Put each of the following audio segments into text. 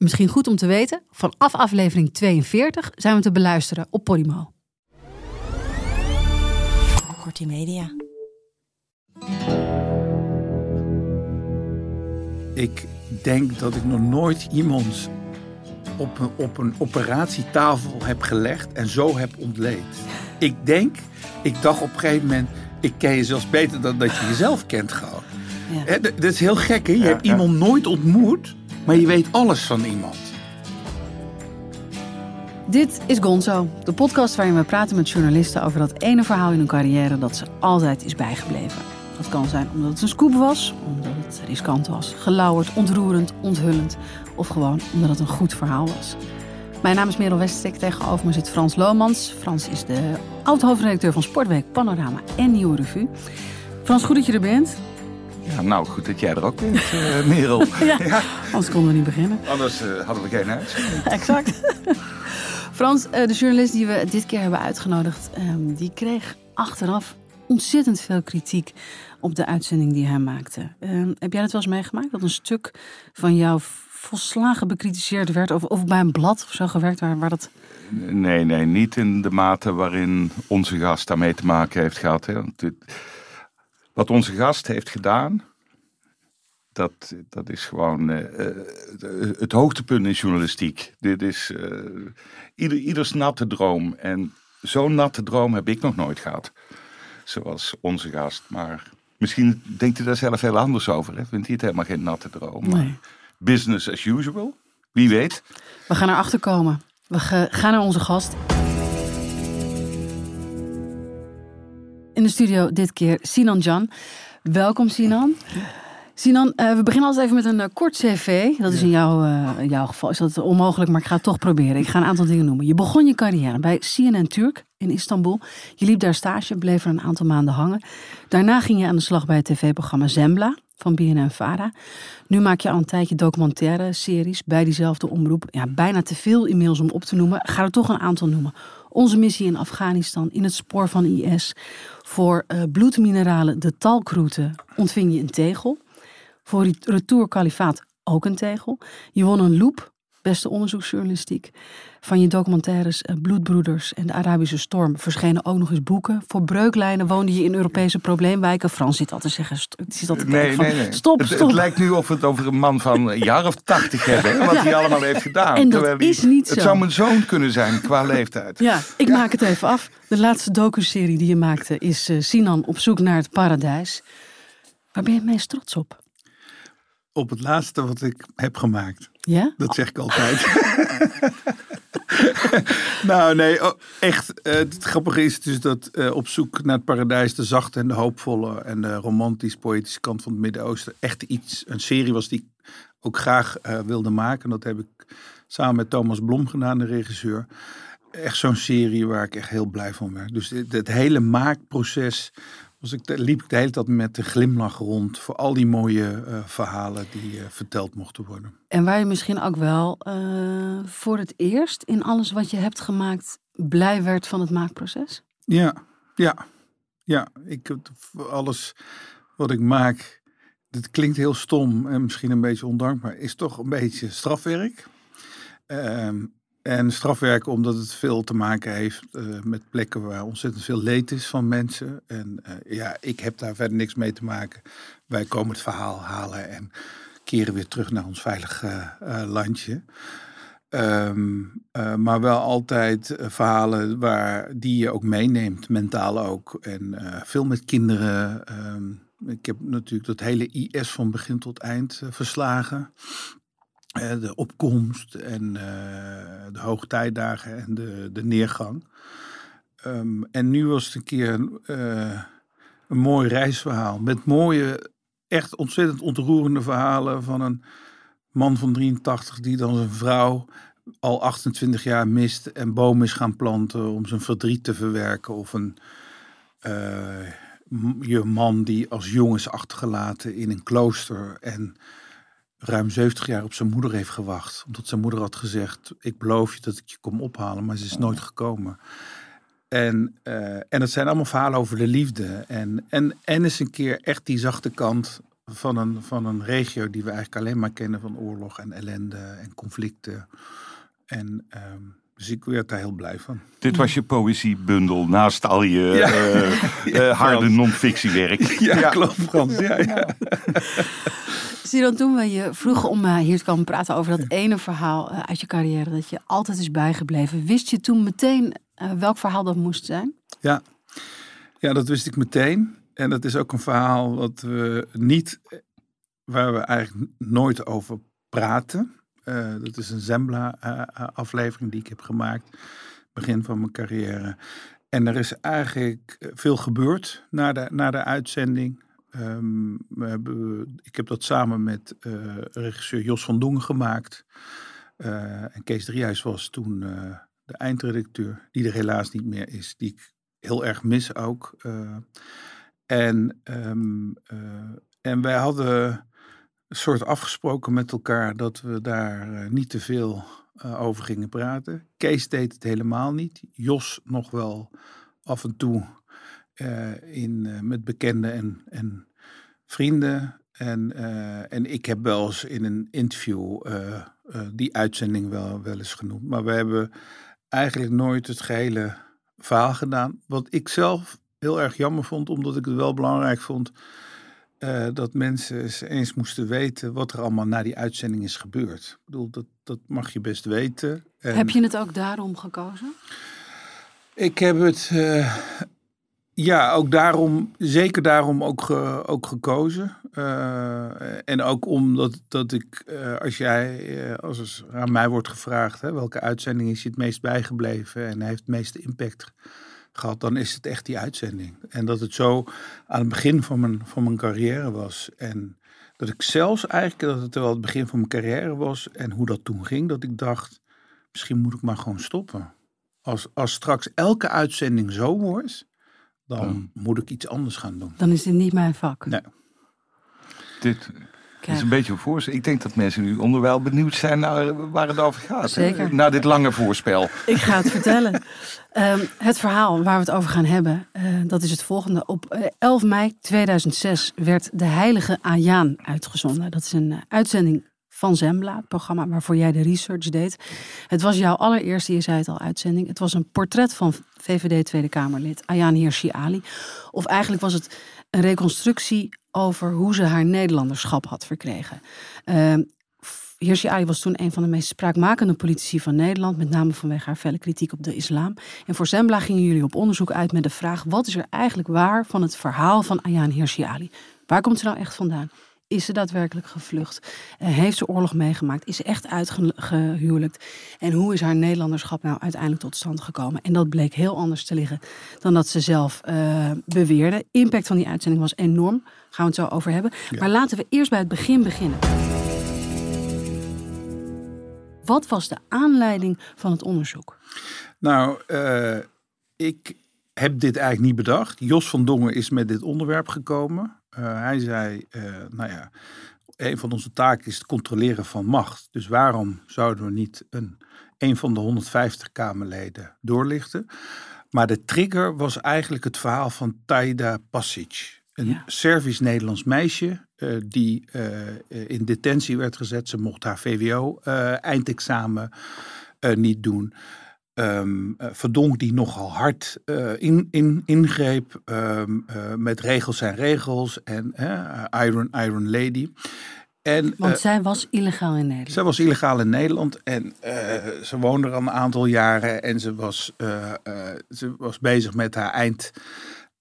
Misschien goed om te weten, vanaf aflevering 42 zijn we te beluisteren op Podimo. Kortie Media. Ik denk dat ik nog nooit iemand op een, op een operatietafel heb gelegd en zo heb ontleed. Ik denk, ik dacht op een gegeven moment, ik ken je zelfs beter dan dat je jezelf kent gewoon. Ja. Dat is heel gek, hè? Je hebt iemand nooit ontmoet, maar je weet alles van iemand. Dit is Gonzo, de podcast waarin we praten met journalisten over dat ene verhaal in hun carrière dat ze altijd is bijgebleven. Dat kan zijn omdat het een scoop was, omdat het riskant was, gelauwerd, ontroerend, onthullend of gewoon omdat het een goed verhaal was. Mijn naam is Merel Westrik, tegenover me zit Frans Lomans. Frans is de oud-hoofdredacteur van Sportweek, Panorama en Nieuwe Revue. Frans, goed dat je er bent. Ja, nou, goed dat jij er ook bent, eh, Merel. Ja, anders konden we niet beginnen. Anders eh, hadden we geen huis. Exact. Frans, eh, de journalist die we dit keer hebben uitgenodigd, ehm, die kreeg achteraf ontzettend veel kritiek op de uitzending die hij maakte. Ehm, heb jij dat wel eens meegemaakt? Dat een stuk van jou volslagen bekritiseerd werd? Of, of bij een blad of zo gewerkt waar, waar dat... Nee, nee, niet in de mate waarin onze gast daarmee te maken heeft gehad. Hè. Wat onze gast heeft gedaan, dat, dat is gewoon eh, eh, het hoogtepunt in journalistiek. Dit is eh, ieder, ieders natte droom. En zo'n natte droom heb ik nog nooit gehad. Zoals onze gast. Maar misschien denkt hij daar zelf heel anders over. Hè? Vindt hij het helemaal geen natte droom. Maar Nee. business as usual. Wie weet. We gaan erachter komen. We gaan naar onze gast. In de studio dit keer Sinan Jan. Welkom Sinan. Sinan, eh, we beginnen altijd even met een eh, kort cv. Dat is in jouw, eh, jouw geval is dat onmogelijk, maar ik ga het toch proberen. Ik ga een aantal dingen noemen. Je begon je carrière bij CNN Turk in Istanbul. Je liep daar stage, bleef er een aantal maanden hangen. Daarna ging je aan de slag bij het tv-programma Zembla van BNN-Vara. Nu maak je al een tijdje documentaire series bij diezelfde omroep. Ja, bijna te veel inmiddels om op te noemen. Ik ga er toch een aantal noemen. Onze missie in Afghanistan, in het spoor van IS. Voor eh, bloedmineralen, de talkroute, ontving je een tegel. Voor Retour Kalifaat ook een tegel. Je won een loop, beste onderzoeksjournalistiek. Van je documentaires eh, Bloedbroeders en de Arabische Storm verschenen ook nog eens boeken. Voor breuklijnen woonde je in Europese probleemwijken. Frans zit al te zeggen, zit al te Nee, van, nee, nee. stop, het, stop. het lijkt nu of we het over een man van een jaar of tachtig hebben. hè, Wat hij allemaal heeft gedaan. En dat is niet Het zo. zou mijn zoon kunnen zijn qua leeftijd. Ja, ik maak het even af. De laatste docuserie die je maakte is eh, Sinan op zoek naar het paradijs. Waar ben je het meest trots op? Op het laatste wat ik heb gemaakt. Ja? Dat zeg ik altijd. nou, nee, oh, echt. eh, het grappige is dus dat eh, op zoek naar het paradijs, de zachte en de hoopvolle en de romantisch-poëtische kant van het Midden-Oosten, echt iets, een serie was die ik ook graag eh, wilde maken. Dat heb ik samen met Thomas Blom gedaan, de regisseur. Echt zo'n serie waar ik echt heel blij van werd. Dus dit- het hele maakproces was ik, liep ik de hele tijd met een glimlach rond voor al die mooie eh, verhalen die eh, verteld mochten worden. En waar je misschien ook wel eh, voor het eerst in alles wat je hebt gemaakt blij werd van het maakproces? Ja, ja, ja. Ik, alles wat ik maak, dat klinkt heel stom en misschien een beetje ondankbaar, is toch een beetje strafwerk. Ehm, en strafwerk omdat het veel te maken heeft eh, met plekken waar ontzettend veel leed is van mensen. En eh, ja, ik heb daar verder niks mee te maken. Wij komen het verhaal halen en keren weer terug naar ons veilige eh, landje. Ehm, eh, maar wel altijd verhalen waar, die je ook meeneemt, mentaal ook. En veel met kinderen. Ehm, ik heb natuurlijk dat hele IS van begin tot eind verslagen. Eh, de opkomst en eh, de hoogtijdagen en de, de neergang. Ehm, en nu was het een keer eh, een mooi reisverhaal. Met mooie, echt ontzettend ontroerende verhalen van een man van 83 die dan zijn vrouw al 28 jaar mist en bomen is gaan planten om zijn verdriet te verwerken. Of een je man die als jong is achtergelaten in een klooster en ruim 70 jaar op zijn moeder heeft gewacht. Omdat zijn moeder had gezegd, ik beloof je dat ik je kom ophalen, maar ze is nooit gekomen. En, uh, en het zijn allemaal verhalen over de liefde. En, en, en eens een keer echt die zachte kant van een, van een regio die we eigenlijk alleen maar kennen van oorlog en ellende en conflicten. En um, dus ik werd daar heel blij van. Dit was je poëziebundel naast al je ja. uh, uh, harde non-fictiewerk. Ja, ja, klopt Frans. Ja, ja. Dan toen we je vroegen om uh, hier te komen praten over dat ene verhaal uit je carrière dat je altijd is bijgebleven. Wist je toen meteen welk verhaal dat moest zijn? Ja. ja, dat wist ik meteen. En dat is ook een verhaal wat we niet, waar we eigenlijk nooit over praten. Uh, dat is een Zembla-aflevering die ik heb gemaakt, begin van mijn carrière. En er is eigenlijk veel gebeurd na de, na de uitzending. Um, we hebben, ik heb dat samen met regisseur Jos van Dongen gemaakt. En Kees Driehuis was toen de eindredacteur, die er helaas niet meer is, die ik heel erg mis ook. en, um, en wij hadden een soort afgesproken met elkaar dat we daar uh, niet te veel uh, over gingen praten. Kees deed het helemaal niet. Jos nog wel af en toe uh, in, met bekenden en, en vrienden. En, en ik heb wel eens in een interview die uitzending wel, wel eens genoemd. Maar we hebben eigenlijk nooit het gehele verhaal gedaan. Wat ik zelf heel erg jammer vond, omdat ik het wel belangrijk vond uh, dat mensen eens moesten weten wat er allemaal na die uitzending is gebeurd. Ik bedoel, dat, dat mag je best weten. En heb je het ook daarom gekozen? Ik heb het, uh, ja, ook daarom, zeker daarom ook, ge, ook gekozen. Uh, en ook omdat dat ik, als jij, als er aan mij wordt gevraagd, hè, welke uitzending is je het meest bijgebleven en heeft het meeste impact gehad, dan is het echt die uitzending. En dat het zo aan het begin van mijn, van mijn carrière was. En dat ik zelfs eigenlijk, dat het wel het begin van mijn carrière was en hoe dat toen ging, dat ik dacht, misschien moet ik maar gewoon stoppen. Als, als straks elke uitzending zo wordt, dan moet ik iets anders gaan doen. Dan is dit niet mijn vak. Nee. Dit, is een beetje een voorspel. Ik denk dat mensen nu onderwijl benieuwd zijn naar waar het over gaat. Zeker. Na dit lange voorspel. Ik ga het vertellen. Um, het verhaal waar we het over gaan hebben, uh, dat is het volgende. Op 11 mei 2006 werd De Heilige Ayaan uitgezonden. Dat is een uh, uitzending van Zembla, het programma waarvoor jij de research deed. Het was jouw allereerste, je zei het al, uitzending. Het was een portret van VVD Tweede Kamerlid Ayaan Hirsi Ali. Of eigenlijk was het een reconstructie over hoe ze haar Nederlanderschap had verkregen. Uh, Hirsi Ali was toen een van de meest spraakmakende politici van Nederland, met name vanwege haar felle kritiek op de islam. En voor Zembla gingen jullie op onderzoek uit met de vraag: wat is er eigenlijk waar van het verhaal van Ayaan Hirsi Ali? Waar komt ze nou echt vandaan? Is ze daadwerkelijk gevlucht? Uh, heeft ze oorlog meegemaakt? Is ze echt uitgehuwelijkt? En hoe is haar Nederlanderschap nou uiteindelijk tot stand gekomen? En dat bleek heel anders te liggen dan dat ze zelf uh, beweerde. Impact van die uitzending was enorm. Gaan we het zo over hebben. Ja. Maar laten we eerst bij het begin beginnen. Wat was de aanleiding van het onderzoek? Nou, uh, ik heb dit eigenlijk niet bedacht. Jos van Dongen is met dit onderwerp gekomen. Uh, hij zei, uh, nou ja, een van onze taken is het controleren van macht. Dus waarom zouden we niet een, een van de 150 Kamerleden doorlichten? Maar de trigger was eigenlijk het verhaal van Taida Pasic. Een ja. Servisch-Nederlands meisje uh, die in detentie werd gezet. Ze mocht haar VWO-eindexamen niet doen um, Verdonk die nogal hard in, in, ingreep um, uh, met regels en regels en Iron, Iron Lady. En, Want zij was illegaal in Nederland. Zij was illegaal in Nederland en ze woonde er al een aantal jaren en ze was, ze was bezig met haar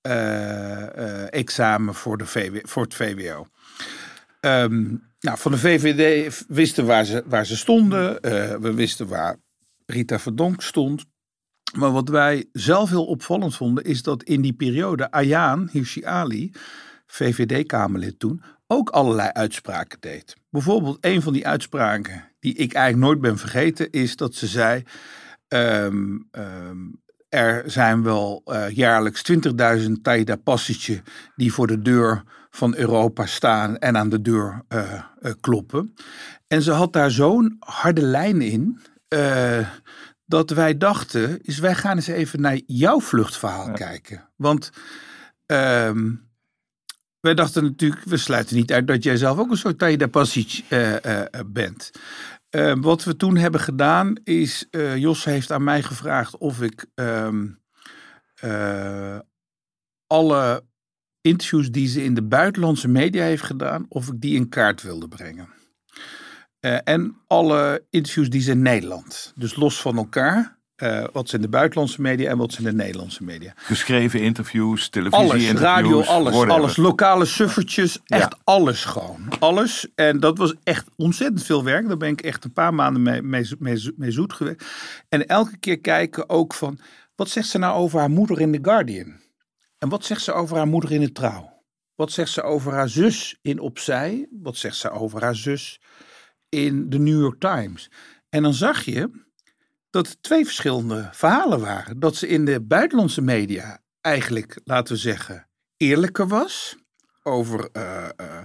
eindexamen voor, de voor het VWO. Um, nou, van de VVD wisten waar ze, waar ze stonden. we wisten waar Rita Verdonk stond. Maar wat wij zelf heel opvallend vonden, is dat in die periode Ayaan Hirsi Ali, VVD-Kamerlid toen, ook allerlei uitspraken deed. Bijvoorbeeld een van die uitspraken die ik eigenlijk nooit ben vergeten, is dat ze zei. ehm, ehm, er zijn wel eh, jaarlijks 20.000 Taida Passage die voor de deur van Europa staan en aan de deur eh, eh, kloppen. En ze had daar zo'n harde lijn in. dat wij dachten, is wij gaan eens even naar jouw vluchtverhaal Ja. kijken. Want ehm, wij dachten natuurlijk, we sluiten niet uit dat jij zelf ook een soort Taida Passage bent. Eh, wat we toen hebben gedaan is, eh, Jos heeft aan mij gevraagd of ik ehm, eh, alle interviews die ze in de buitenlandse media heeft gedaan, of ik die in kaart wilde brengen. Eh, en alle interviews die ze in Nederland, dus los van elkaar, eh, wat ze in de buitenlandse media en wat ze in de Nederlandse media. Geschreven interviews, televisie Alles, interviews. radio, alles, whatever. alles. Lokale suffertjes, echt Ja. alles gewoon. Alles. En dat was echt ontzettend veel werk. Daar ben ik echt een paar maanden mee, mee, mee, mee zoet geweest. En elke keer kijken ook van, wat zegt ze nou over haar moeder in The Guardian? En wat zegt ze over haar moeder in de Trouw? Wat zegt ze over haar zus in Opzij? Wat zegt ze over haar zus in de New York Times? En dan zag je dat het twee verschillende verhalen waren. Dat ze in de buitenlandse media eigenlijk, laten we zeggen, eerlijker was over eh, eh,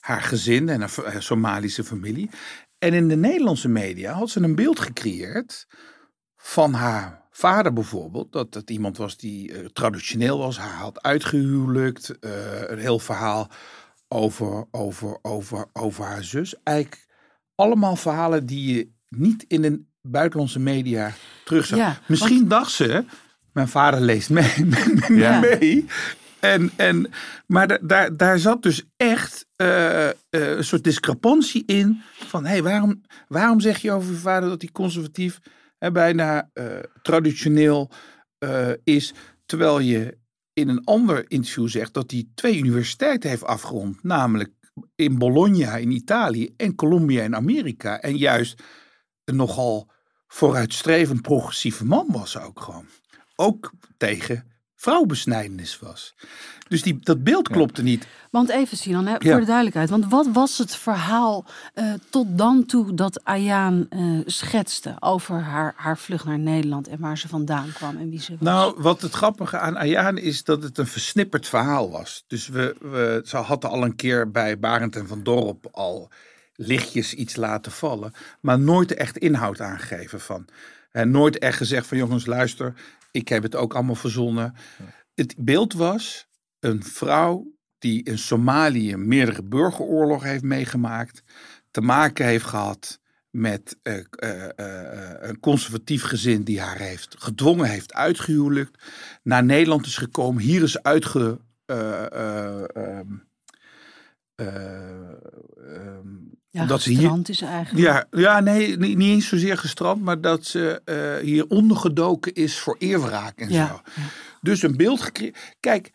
haar gezin en haar haar Somalische familie. En in de Nederlandse media had ze een beeld gecreëerd van haar vader bijvoorbeeld. Dat het iemand was die eh, traditioneel was, haar had uitgehuwelijkt. eh, een heel verhaal over, over, over, over haar zus. Eigenlijk allemaal verhalen die je niet in de buitenlandse media terug zag. Ja, Misschien dacht ze, mijn vader leest mee. Ja. mee. En, en, maar da- daar, daar zat dus echt eh, eh, een soort discrepantie in. Van hé, hey, waarom, waarom zeg je over je vader dat hij conservatief en bijna eh, traditioneel is. Terwijl je in een ander interview zegt dat hij twee universiteiten heeft afgerond. Namelijk in Bologna in Italië en Columbia in Amerika. En juist een nogal vooruitstrevend progressieve man was ook gewoon. Ook tegen vrouwbesnijdenis was. Dus die, dat beeld klopte niet. Want even Sinan, hè, Ja. voor de duidelijkheid. Want wat was het verhaal eh, tot dan toe dat Ayaan eh, schetste over haar, haar vlucht naar Nederland en waar ze vandaan kwam en wie ze was? Nou, wat het grappige aan Ayaan is dat het een versnipperd verhaal was. Dus we, we, ze hadden al een keer bij Barend en Van Dorp al lichtjes iets laten vallen. Maar nooit echt inhoud aangegeven van. En nooit echt gezegd van jongens luister, ik heb het ook allemaal verzonnen. Het beeld was een vrouw die in Somalië meerdere burgeroorlogen heeft meegemaakt. Te maken heeft gehad met eh, eh, eh, een conservatief gezin die haar heeft gedwongen heeft uitgehuwelijkt. Naar Nederland is gekomen, hier is uitge. eh, ja, dat ze hier- is eigenlijk. ja, ja, nee, niet, niet eens zozeer gestrand, maar dat ze eh, hier ondergedoken is voor eerwraak en Ja, zo. Dus een beeld gecreëerd. Kijk,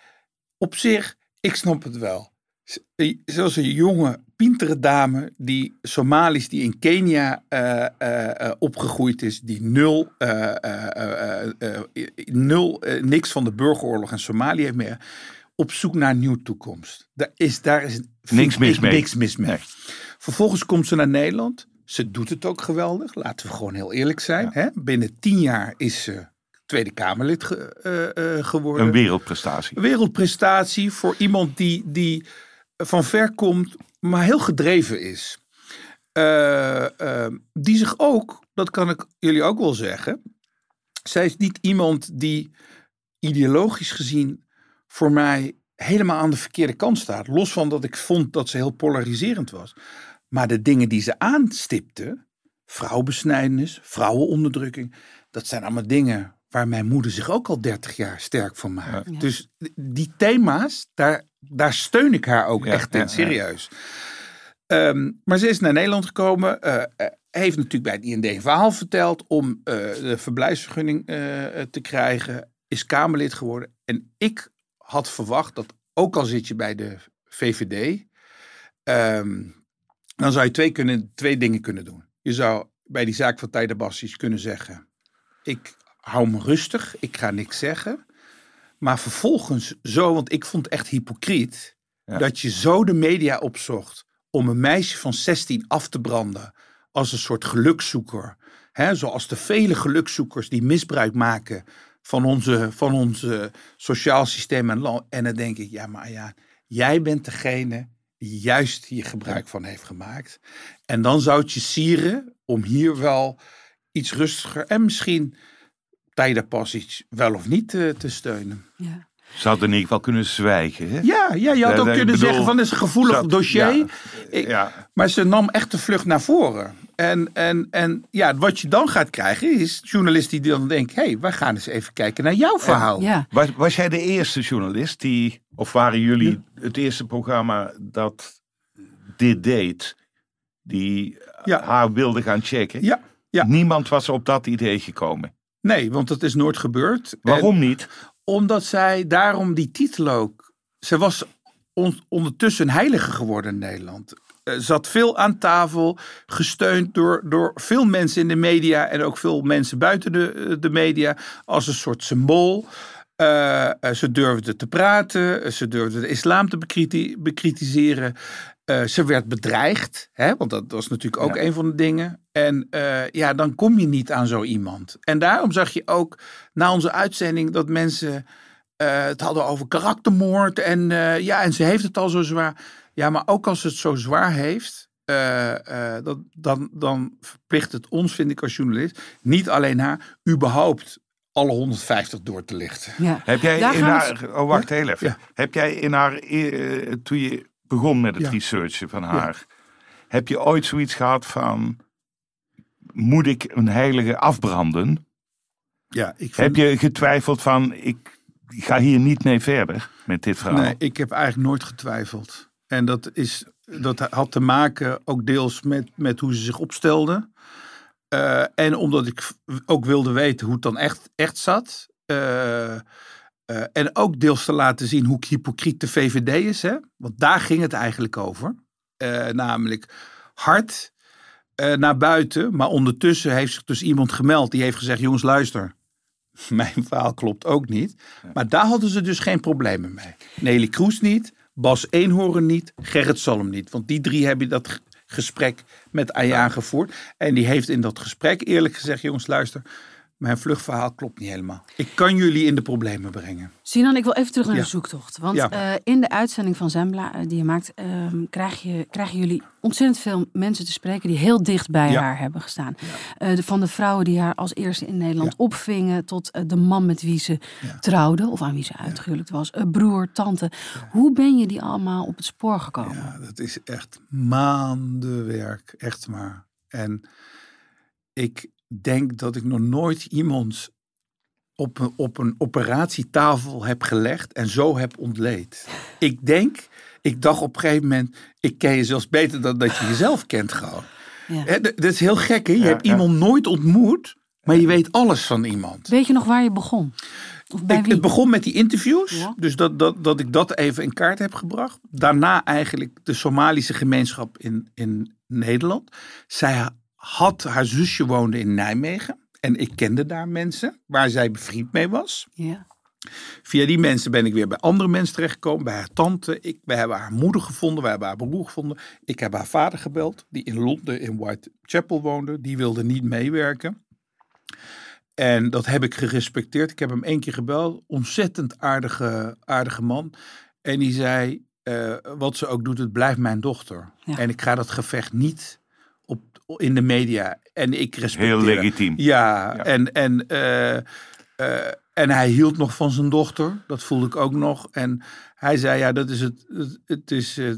op zich, ik snap het wel. Z- eh, Zoals een jonge, pintere dame die Somalisch, die in Kenia eh, eh, eh, opgegroeid is, die nul, eh, eh, eh, eh, eh, nul eh, niks van de burgeroorlog in Somalië heeft meer. Op zoek naar een nieuwe toekomst. Daar is, daar is Niks mis mee. Niks mis mee. Nee. Vervolgens komt ze naar Nederland. Ze doet het ook geweldig. Laten we gewoon heel eerlijk zijn. Hè? Binnen tien jaar is ze Tweede Kamerlid ge- eh, eh, geworden. Een wereldprestatie. wereldprestatie voor iemand die, die van ver komt, maar heel gedreven is. Eh, eh, die zich ook, dat kan ik jullie ook wel zeggen. Zij is niet iemand die ideologisch gezien voor mij helemaal aan de verkeerde kant staat. Los van dat ik vond dat ze heel polariserend was. Maar de dingen die ze aanstipte, vrouwbesnijdenis, vrouwenonderdrukking, dat zijn allemaal dingen waar mijn moeder zich ook al 30 jaar sterk voor maakt. Ja. Dus die thema's, daar, daar steun ik haar ook Ja, echt in, ja, ja. serieus. Ehm, maar ze is naar Nederland gekomen, eh, eh, heeft natuurlijk bij het IND een verhaal verteld om eh, de verblijfsvergunning eh, te krijgen, is Kamerlid geworden. En ik had verwacht dat, ook al zit je bij de VVD, ehm, dan zou je twee, kunnen, twee dingen kunnen doen. Je zou bij die zaak van Tijda Bassies kunnen zeggen, ik hou me rustig, ik ga niks zeggen. Maar vervolgens zo, want ik vond het echt hypocriet, Ja. dat je zo de media opzocht om een meisje van 16 af te branden als een soort gelukzoeker. Hè, zoals de vele gelukzoekers die misbruik maken van onze, van onze sociaal systeem en land. En dan denk ik, ja, maar ja, jij bent degene juist hier gebruik van heeft gemaakt. En dan zou het je sieren om hier wel iets rustiger en misschien tijden pas iets wel of niet te, te steunen. Ja. Ze hadden in ieder geval kunnen zwijgen. Hè? Ja, ja je had Ja, ook kunnen bedoel, zeggen van dit is een gevoelig dossier. ja, Ik- ja. Maar ze nam echt de vlucht naar voren. En, en, en ja, wat je dan gaat krijgen is journalisten die dan denken... hé, hey, wij gaan eens even kijken naar jouw verhaal. Ja. Was, was jij de eerste journalist die, of waren jullie het eerste programma dat dit deed, die Ja. haar wilde gaan checken? Ja, ja. Niemand was op dat idee gekomen. Nee, want dat is nooit gebeurd. En Waarom niet? omdat zij daarom die titel ook... Ze was on- ondertussen een heilige geworden in Nederland. Eh, zat veel aan tafel, gesteund door, door veel mensen in de media... en ook veel mensen buiten de, eh, de media als een soort symbool... Eh, ze durfde te praten, ze durfde de islam te bekriti- bekritiseren. Ze werd bedreigd, hè, want dat was natuurlijk ook Ja. een van de dingen. En ja, dan kom je niet aan zo iemand. En daarom zag je ook na onze uitzending dat mensen het hadden over karaktermoord. En ja, en ze heeft het al zo zwaar. Ja, maar ook als het zo zwaar heeft, eh, eh, dat, dan, dan verplicht het ons, vind ik als journalist, niet alleen haar, überhaupt alle 150 door te lichten. Ja. Heb jij Daar in we haar, oh wacht heel even. Ja. Heb jij in haar, eh, toen je begon met het Ja. researchen van haar, heb je ooit zoiets gehad van, moet ik een heilige afbranden? Ja, ik vind, Heb je getwijfeld van, ik ga hier niet mee verder met dit verhaal? Nee, ik heb eigenlijk nooit getwijfeld. En dat, is, dat had te maken ook deels met, met hoe ze zich opstelde. Eh, en omdat ik ook wilde weten hoe het dan echt, echt zat. Eh, eh, en ook deels te laten zien hoe hypocriet de VVD is. Hè? Want daar ging het eigenlijk over. Namelijk hard naar buiten. Maar ondertussen heeft zich dus iemand gemeld die heeft gezegd... jongens luister, mijn verhaal klopt ook niet. Maar daar hadden ze dus geen problemen mee. Nelly Kroes niet, Bas Eenhoorn niet, Gerrit Salm niet. Want die drie hebben dat gesprek met Ayaan gevoerd. En die heeft in dat gesprek eerlijk gezegd... jongens luister, mijn vluchtverhaal klopt niet helemaal. Ik kan jullie in de problemen brengen. Sinan, ik wil even terug naar Ja. de zoektocht. Want Ja. eh, in de uitzending van Zembla eh, die je maakt, ehm, krijg je, krijgen jullie ontzettend veel mensen te spreken die heel dicht bij Ja. haar hebben gestaan. Eh, de, van de vrouwen die haar als eerste in Nederland opvingen, tot de man met wie ze trouwde, of aan wie ze uitgehuwelijkd was, broer, tante. Hoe ben je die allemaal op het spoor gekomen? Ja, dat is echt maanden werk, echt maar. En ik denk dat ik nog nooit iemand op een, op een operatietafel heb gelegd en zo heb ontleed. Ik denk, ik dacht op een gegeven moment, ik ken je zelfs beter dan dat je jezelf kent gewoon. Ja. Dat is heel gek, hè? Je Ja, hebt ja. iemand nooit ontmoet, maar je weet alles van iemand. Weet je nog waar je begon? Of bij Ik, wie? het begon met die interviews. Ja. Dus dat, dat, dat ik dat even in kaart heb gebracht. Daarna eigenlijk de Somalische gemeenschap in, in Nederland. Zij had, haar zusje woonde in Nijmegen. En ik kende daar mensen waar zij bevriend mee was. Ja. Via die mensen ben ik weer bij andere mensen terechtgekomen. Bij haar tante. Ik, we hebben haar moeder gevonden. We hebben haar broer gevonden. Ik heb haar vader gebeld. Die in Londen in Whitechapel woonde. Die wilde niet meewerken. En dat heb ik gerespecteerd. Ik heb hem één keer gebeld. Ontzettend aardige, aardige man. En die zei, eh, wat ze ook doet, het blijft mijn dochter. Ja. En ik ga dat gevecht niet in de media. En ik respecteer Heel legitiem. Ja, Ja. En, en, eh, eh, en hij hield nog van zijn dochter. Dat voelde ik ook nog. En hij zei, ja, dat is het. Het, het is, eh,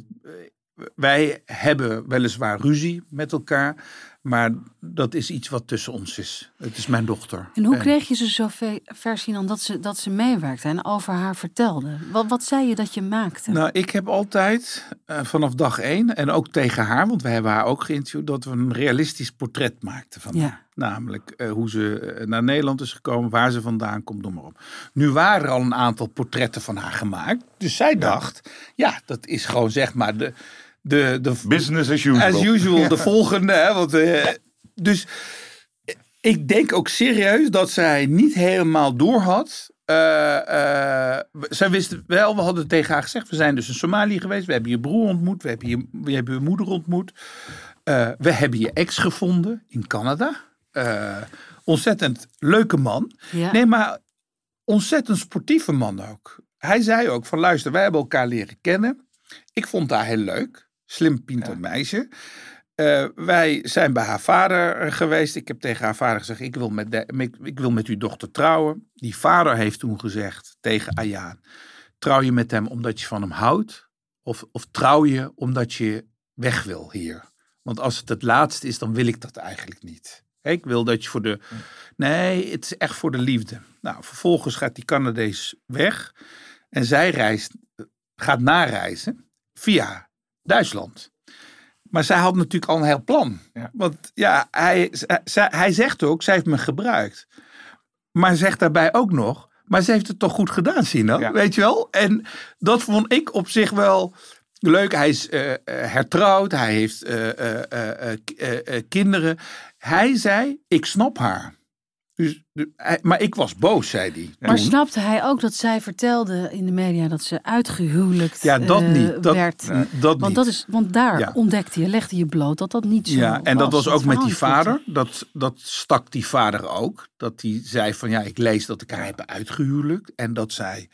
wij hebben weliswaar ruzie met elkaar. Maar dat is iets wat tussen ons is. Het is mijn dochter. En hoe kreeg je ze zo ve- ver, Sinan, dat ze, dat ze meewerkte en over haar vertelde? Wat, wat zei je dat je maakte? Nou, ik heb altijd eh, vanaf dag één, en ook tegen haar, want we hebben haar ook geïnterviewd, dat we een realistisch portret maakten van Ja. haar. Namelijk eh, hoe ze eh, naar Nederland is gekomen, waar ze vandaan komt, noem maar op. Nu waren er al een aantal portretten van haar gemaakt. Dus zij dacht, ja, dat is gewoon zeg maar de... de, de Business as usual. As usual, de volgende. Hè, want, eh, dus ik denk ook serieus dat zij niet helemaal door had. Eh, eh, zij wist wel, we hadden tegen haar gezegd, we zijn dus in Somalië geweest. We hebben je broer ontmoet, we hebben je, we hebben je moeder ontmoet. eh, we hebben je ex gevonden in Canada. Eh, ontzettend leuke man. Ja. Nee, maar ontzettend sportieve man ook. Hij zei ook van luister, wij hebben elkaar leren kennen. Ik vond haar heel leuk. Slim pinter meisje. Eh, wij zijn bij haar vader geweest. Ik heb tegen haar vader gezegd, ik wil, met de- ik, ik wil met uw dochter trouwen. Die vader heeft toen gezegd tegen Ayaan, trouw je met hem omdat je van hem houdt? Of, of trouw je omdat je weg wil hier? Want als het het laatste is, dan wil ik dat eigenlijk niet. Ik wil dat je voor de... Nee, het is echt voor de liefde. Nou, vervolgens gaat die Canadees weg. En zij reist, gaat nareizen via Duitsland. Maar zij had natuurlijk al een heel plan. Ja. Want ja, hij, zij- hij zegt ook, zij heeft me gebruikt. Maar zegt daarbij ook nog, maar ze heeft het toch goed gedaan, Sina? Ja. Weet je wel? En dat vond ik op zich wel leuk. Hij is eh, hertrouwd, hij heeft eh, kinderen. Hij zei, ik snap haar. Dus, maar ik was boos, zei hij. Maar toen. snapte hij ook dat zij vertelde in de media dat ze uitgehuwelijkt Ja, dat eh, niet. Dat, werd? dat Want, niet. dat is, want daar Ja. ontdekte je, legde je bloot dat dat niet zo Ja, en dat was ook met die vader. Dat, dat stak die vader ook. Dat hij zei van ja, ik lees dat ik haar heb uitgehuwelijkt. En dat zij,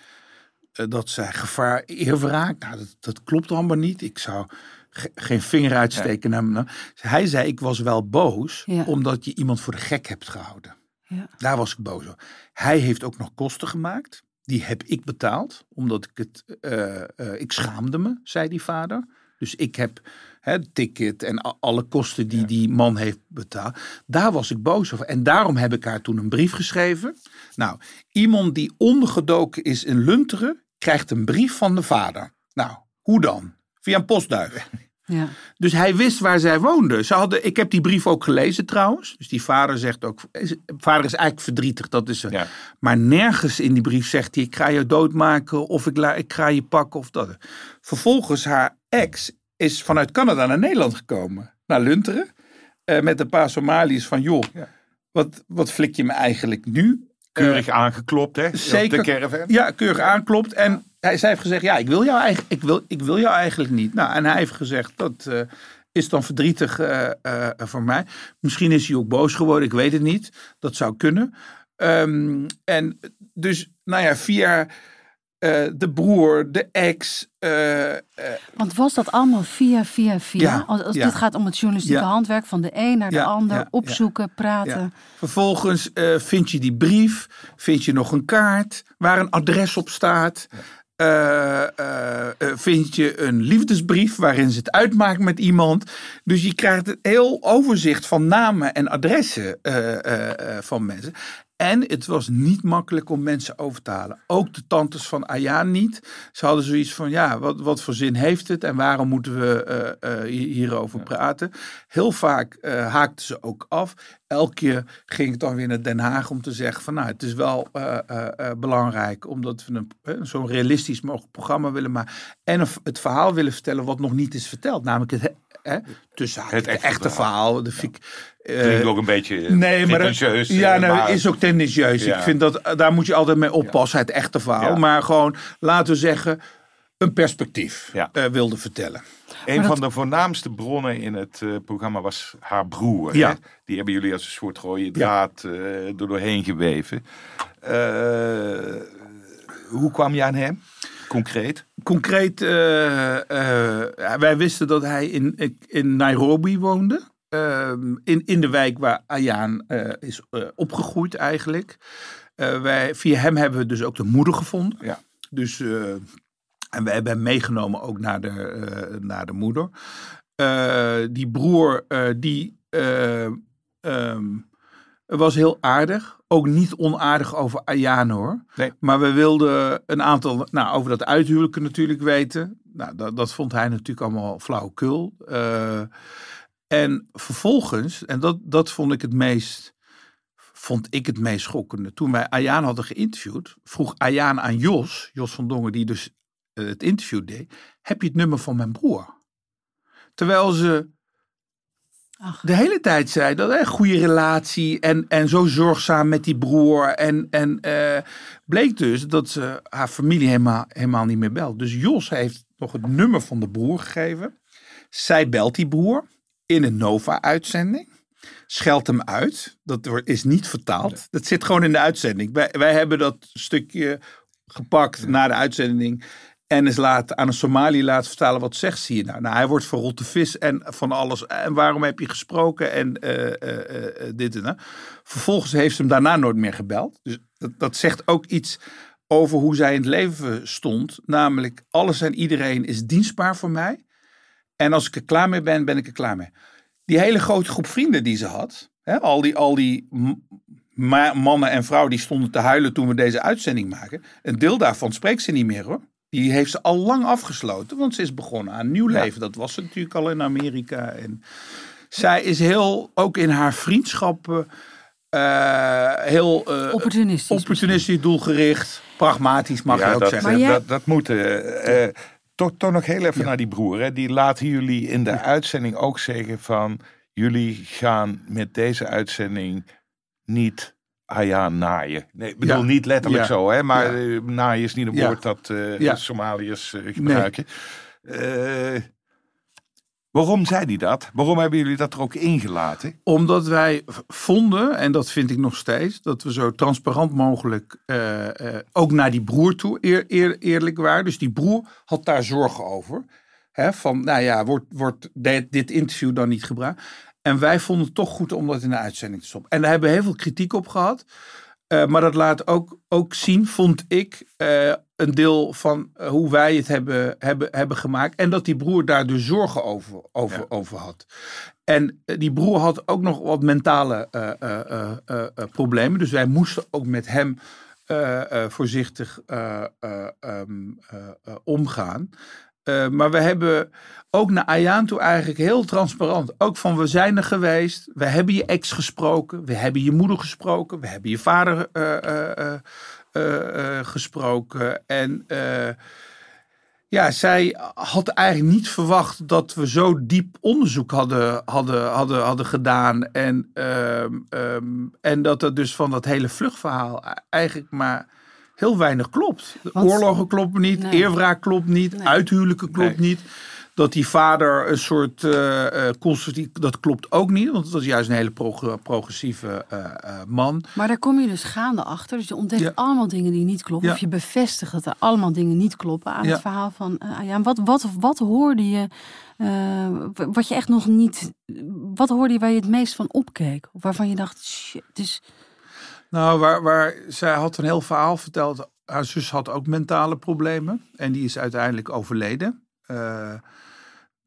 eh, dat zij gevaar eerwraak. Nou, dat, dat klopt allemaal niet. Ik zou ge- geen vinger uitsteken naar hem. Hij zei, ik was wel boos Ja. omdat je iemand voor de gek hebt gehouden. Ja. Daar was ik boos over. Hij heeft ook nog kosten gemaakt. Die heb ik betaald. Omdat ik het. eh, eh, ik schaamde me, zei die vader. Dus ik heb het ticket en alle kosten die die man heeft betaald. Daar was ik boos over. En daarom heb ik haar toen een brief geschreven. Nou, iemand die ondergedoken is in Lunteren. krijgt een brief van de vader. Nou, hoe dan? Via een postduif. Ja. Dus hij wist waar zij woonde. Ze hadden, ik heb die brief ook gelezen trouwens. Dus die vader zegt ook. Vader is eigenlijk verdrietig, dat is er. Ja. Maar nergens in die brief zegt hij: Ik ga je doodmaken of ik, la, ik ga je pakken of dat. Vervolgens, haar ex is vanuit Canada naar Nederland gekomen. Naar Lunteren. eh, met een paar Somaliërs van: Joh, Ja. wat, wat flik je me eigenlijk nu? Keurig aangeklopt, hè? zeker. Op de caravan. Ja, keurig aanklopt. En hij, zij heeft gezegd, ja, ik wil jou eigenlijk, ik wil, ik wil jou eigenlijk niet. Nou, en hij heeft gezegd, dat eh, is dan verdrietig eh, eh, voor mij. Misschien is hij ook boos geworden, ik weet het niet. Dat zou kunnen. Ehm, en dus, nou ja, via eh, de broer, de ex. eh, eh, Want was dat allemaal via, via, via? Ja, als als ja. dit gaat om het journalistieke Ja. handwerk van de een naar de ander, opzoeken, praten. Ja. Vervolgens vind je die brief, vind je nog een kaart waar een adres op staat. Vind je een liefdesbrief waarin ze het uitmaakt met iemand. Dus je krijgt een heel overzicht van namen en adressen van mensen. En het was niet makkelijk om mensen over te halen. Ook de tantes van Ayaan niet. Ze hadden zoiets van, ja, wat, wat voor zin heeft het? En waarom moeten we eh, eh, hier- hierover praten? Heel vaak eh, haakten ze ook af. Elke keer ging ik dan weer naar Den Haag om te zeggen van, nou, het is wel belangrijk. Omdat we een, zo'n realistisch mogelijk programma willen maken. En het verhaal willen vertellen wat nog niet is verteld. Namelijk het, hè, tussen haakjes, Het het echte echte, verhaal. verhaal. De, fik- Klinkt ook een beetje Nee, maar dat, ja, eh, nou, maar- is ook tendentieus. Ja. Ik vind dat eh, daar moet je altijd mee oppassen, het echte verhaal. Ja. Maar gewoon, laten we zeggen, een perspectief Ja. eh, wilde vertellen. Een van de voornaamste bronnen in het eh, programma was haar broer. Ja. Hè? Die hebben jullie als een soort rode draad eh er doorheen geweven. Eh, hoe kwam je aan hem? Concreet? Concreet, eh, eh, wij wisten dat hij in, in Nairobi woonde. Ehm, in, in de wijk waar Ayaan eh, is eh, opgegroeid eigenlijk. Eh, wij, via hem hebben we dus ook de moeder gevonden. Ja. Dus, en we hebben hem meegenomen ook naar de, naar de moeder. Die broer, die eh, ehm, was heel aardig. Ook niet onaardig over Ayaan hoor. Nee. Maar we wilden een aantal, nou over dat uithuwelijken natuurlijk weten. Nou, dat, dat vond hij natuurlijk allemaal flauwekul. Eh en vervolgens, en dat, dat vond ik het meest vond ik het meest schokkende. Toen wij Ayaan hadden geïnterviewd, vroeg Ayaan aan Jos, Jos van Dongen, die dus eh, het interview deed, heb je het nummer van mijn broer? Terwijl ze Ach. de hele tijd zei dat een goede relatie en, en zo zorgzaam met die broer. En, en eh, bleek dus dat ze haar familie helemaal, helemaal niet meer belt. Dus Jos heeft nog het nummer van de broer gegeven. Zij belt die broer. In een Nova-uitzending. Scheldt hem uit. Dat is niet vertaald. Dat zit gewoon in de uitzending. Wij, wij hebben dat stukje gepakt na de uitzending. En is laat, aan een Somali laten vertalen. Wat zegt zie je nou? Nou, hij wordt verrotte vis en van alles. En waarom heb je gesproken? En eh, eh, eh, dit en dat. Vervolgens heeft ze hem daarna nooit meer gebeld. Dus dat, dat zegt ook iets over hoe zij in het leven stond. Namelijk, alles en iedereen is dienstbaar voor mij. En als ik er klaar mee ben, ben ik er klaar mee. Die hele grote groep vrienden die ze had. Hè, al die, al die mannen en vrouwen die stonden te huilen toen we deze uitzending maken. Een deel daarvan spreekt ze niet meer hoor. Die heeft ze al lang afgesloten, want ze is begonnen aan een nieuw leven. Dat was ze natuurlijk al in Amerika. En zij is heel, ook in haar vriendschappen, eh, heel eh, Opportunistisch. opportunistisch, doelgericht, pragmatisch mag je ook dat, zeggen. Maar jij- dat, dat moet. eh, toch, toch nog heel even naar die broer. Hè. Die laten jullie in de uitzending ook zeggen van... jullie gaan met deze uitzending niet Ayaan naaien. Nee, ik bedoel Ja. niet letterlijk zo, hè, maar eh, naaien is niet een woord dat eh. Somaliërs eh, gebruiken. Eh, waarom zei hij dat? Waarom hebben jullie dat er ook ingelaten? Omdat wij vonden, en dat vind ik nog steeds, dat we zo transparant mogelijk eh, eh, ook naar die broer toe eer, eer- eerlijk waren. Dus die broer had daar zorgen over. Hè, van, nou ja, wordt, wordt dit, interview dan niet gebruikt? En wij vonden het toch goed om dat in de uitzending te stoppen. En daar hebben we heel veel kritiek op gehad. Eh, maar dat laat ook, ook zien, vond ik, een deel van eh, hoe wij het hebben, hebben, hebben gemaakt. En dat die broer daar dus zorgen over, over, Ja. over had. En eh, die broer had ook nog wat mentale eh, problemen. Dus wij moesten ook met hem voorzichtig eh, eh, ehm, eh, eh, omgaan. Maar we hebben ook naar Ayaan toe eigenlijk heel transparant. Ook van we zijn er geweest. We hebben je ex gesproken. We hebben je moeder gesproken. We hebben je vader eh, eh, gesproken. En eh, ja, zij had eigenlijk niet verwacht dat we zo diep onderzoek hadden, hadden, hadden, hadden gedaan. En, ehm, ehm, en dat er dus van dat hele vluchtverhaal eigenlijk maar heel weinig klopt. De Want- oorlogen kloppen niet, Nee. eerwraak klopt niet, Nee. uithuwelijken klopt niet. Dat die vader een soort conservatief, dat klopt ook niet. Want dat was juist een hele prog- progressieve eh, man. Maar daar kom je dus gaande achter. Dus je ontdekt Ja. allemaal dingen die niet kloppen. Ja. Of je bevestigt dat er allemaal dingen niet kloppen aan Ja. het verhaal van uh, Ayaan. Wat, wat, wat hoorde je, uh, wat je echt nog niet... Wat hoorde je waar je het meest van opkeek? Of waarvan je dacht, shit, dus... Nou, waar, waar, zij had een heel verhaal verteld. Haar zus had ook mentale problemen. En die is uiteindelijk overleden. Uh,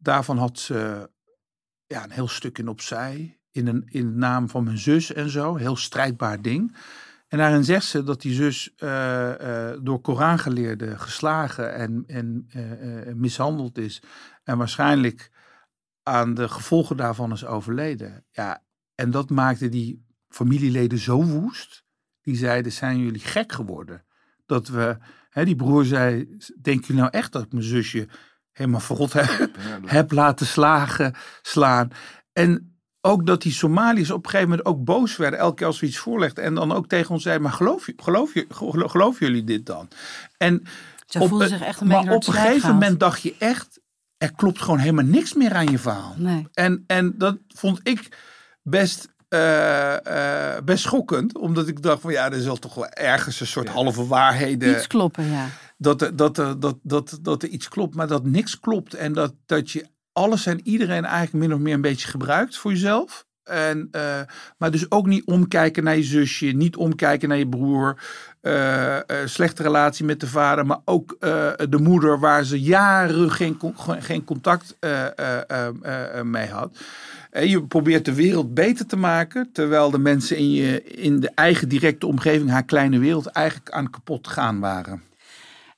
daarvan had ze ja, een heel stuk in opzij. In, een, in de naam van mijn zus en zo. Heel strijdbaar ding. En daarin zegt ze dat die zus uh, uh, door Korangeleerden geslagen en, en uh, mishandeld is. En waarschijnlijk aan de gevolgen daarvan is overleden. Ja, en dat maakte die familieleden zo woest. Die zeiden, zijn jullie gek geworden? Dat we, hè, die broer zei, denk je nou echt dat mijn zusje helemaal verrot heb, heb laten slagen, slaan? En ook dat die Somaliërs op een gegeven moment ook boos werden. Elke keer als we iets voorlegden. En dan ook tegen ons zeiden, maar geloof, je, geloof, je, geloof, geloven jullie dit dan? En Ze voelden zich echt een maar op een gegeven moment dacht je echt, er klopt gewoon helemaal niks meer aan je verhaal. Nee. En, en dat vond ik best uh, uh, best schokkend. Omdat ik dacht van ja, er zal toch wel ergens een soort ja. halve waarheden. Iets kloppen, ja. Dat, er, dat, er, dat, dat, dat er iets klopt, maar dat niks klopt. En dat, dat je alles en iedereen eigenlijk min of meer een beetje gebruikt voor jezelf. En, uh, maar dus ook niet omkijken naar je zusje, niet omkijken naar je broer. Slechte relatie met de vader, maar ook de moeder waar ze jaren geen, geen contact mee had. En je probeert de wereld beter te maken, terwijl de mensen in, je, in de eigen directe omgeving, haar kleine wereld, eigenlijk aan kapot gaan waren.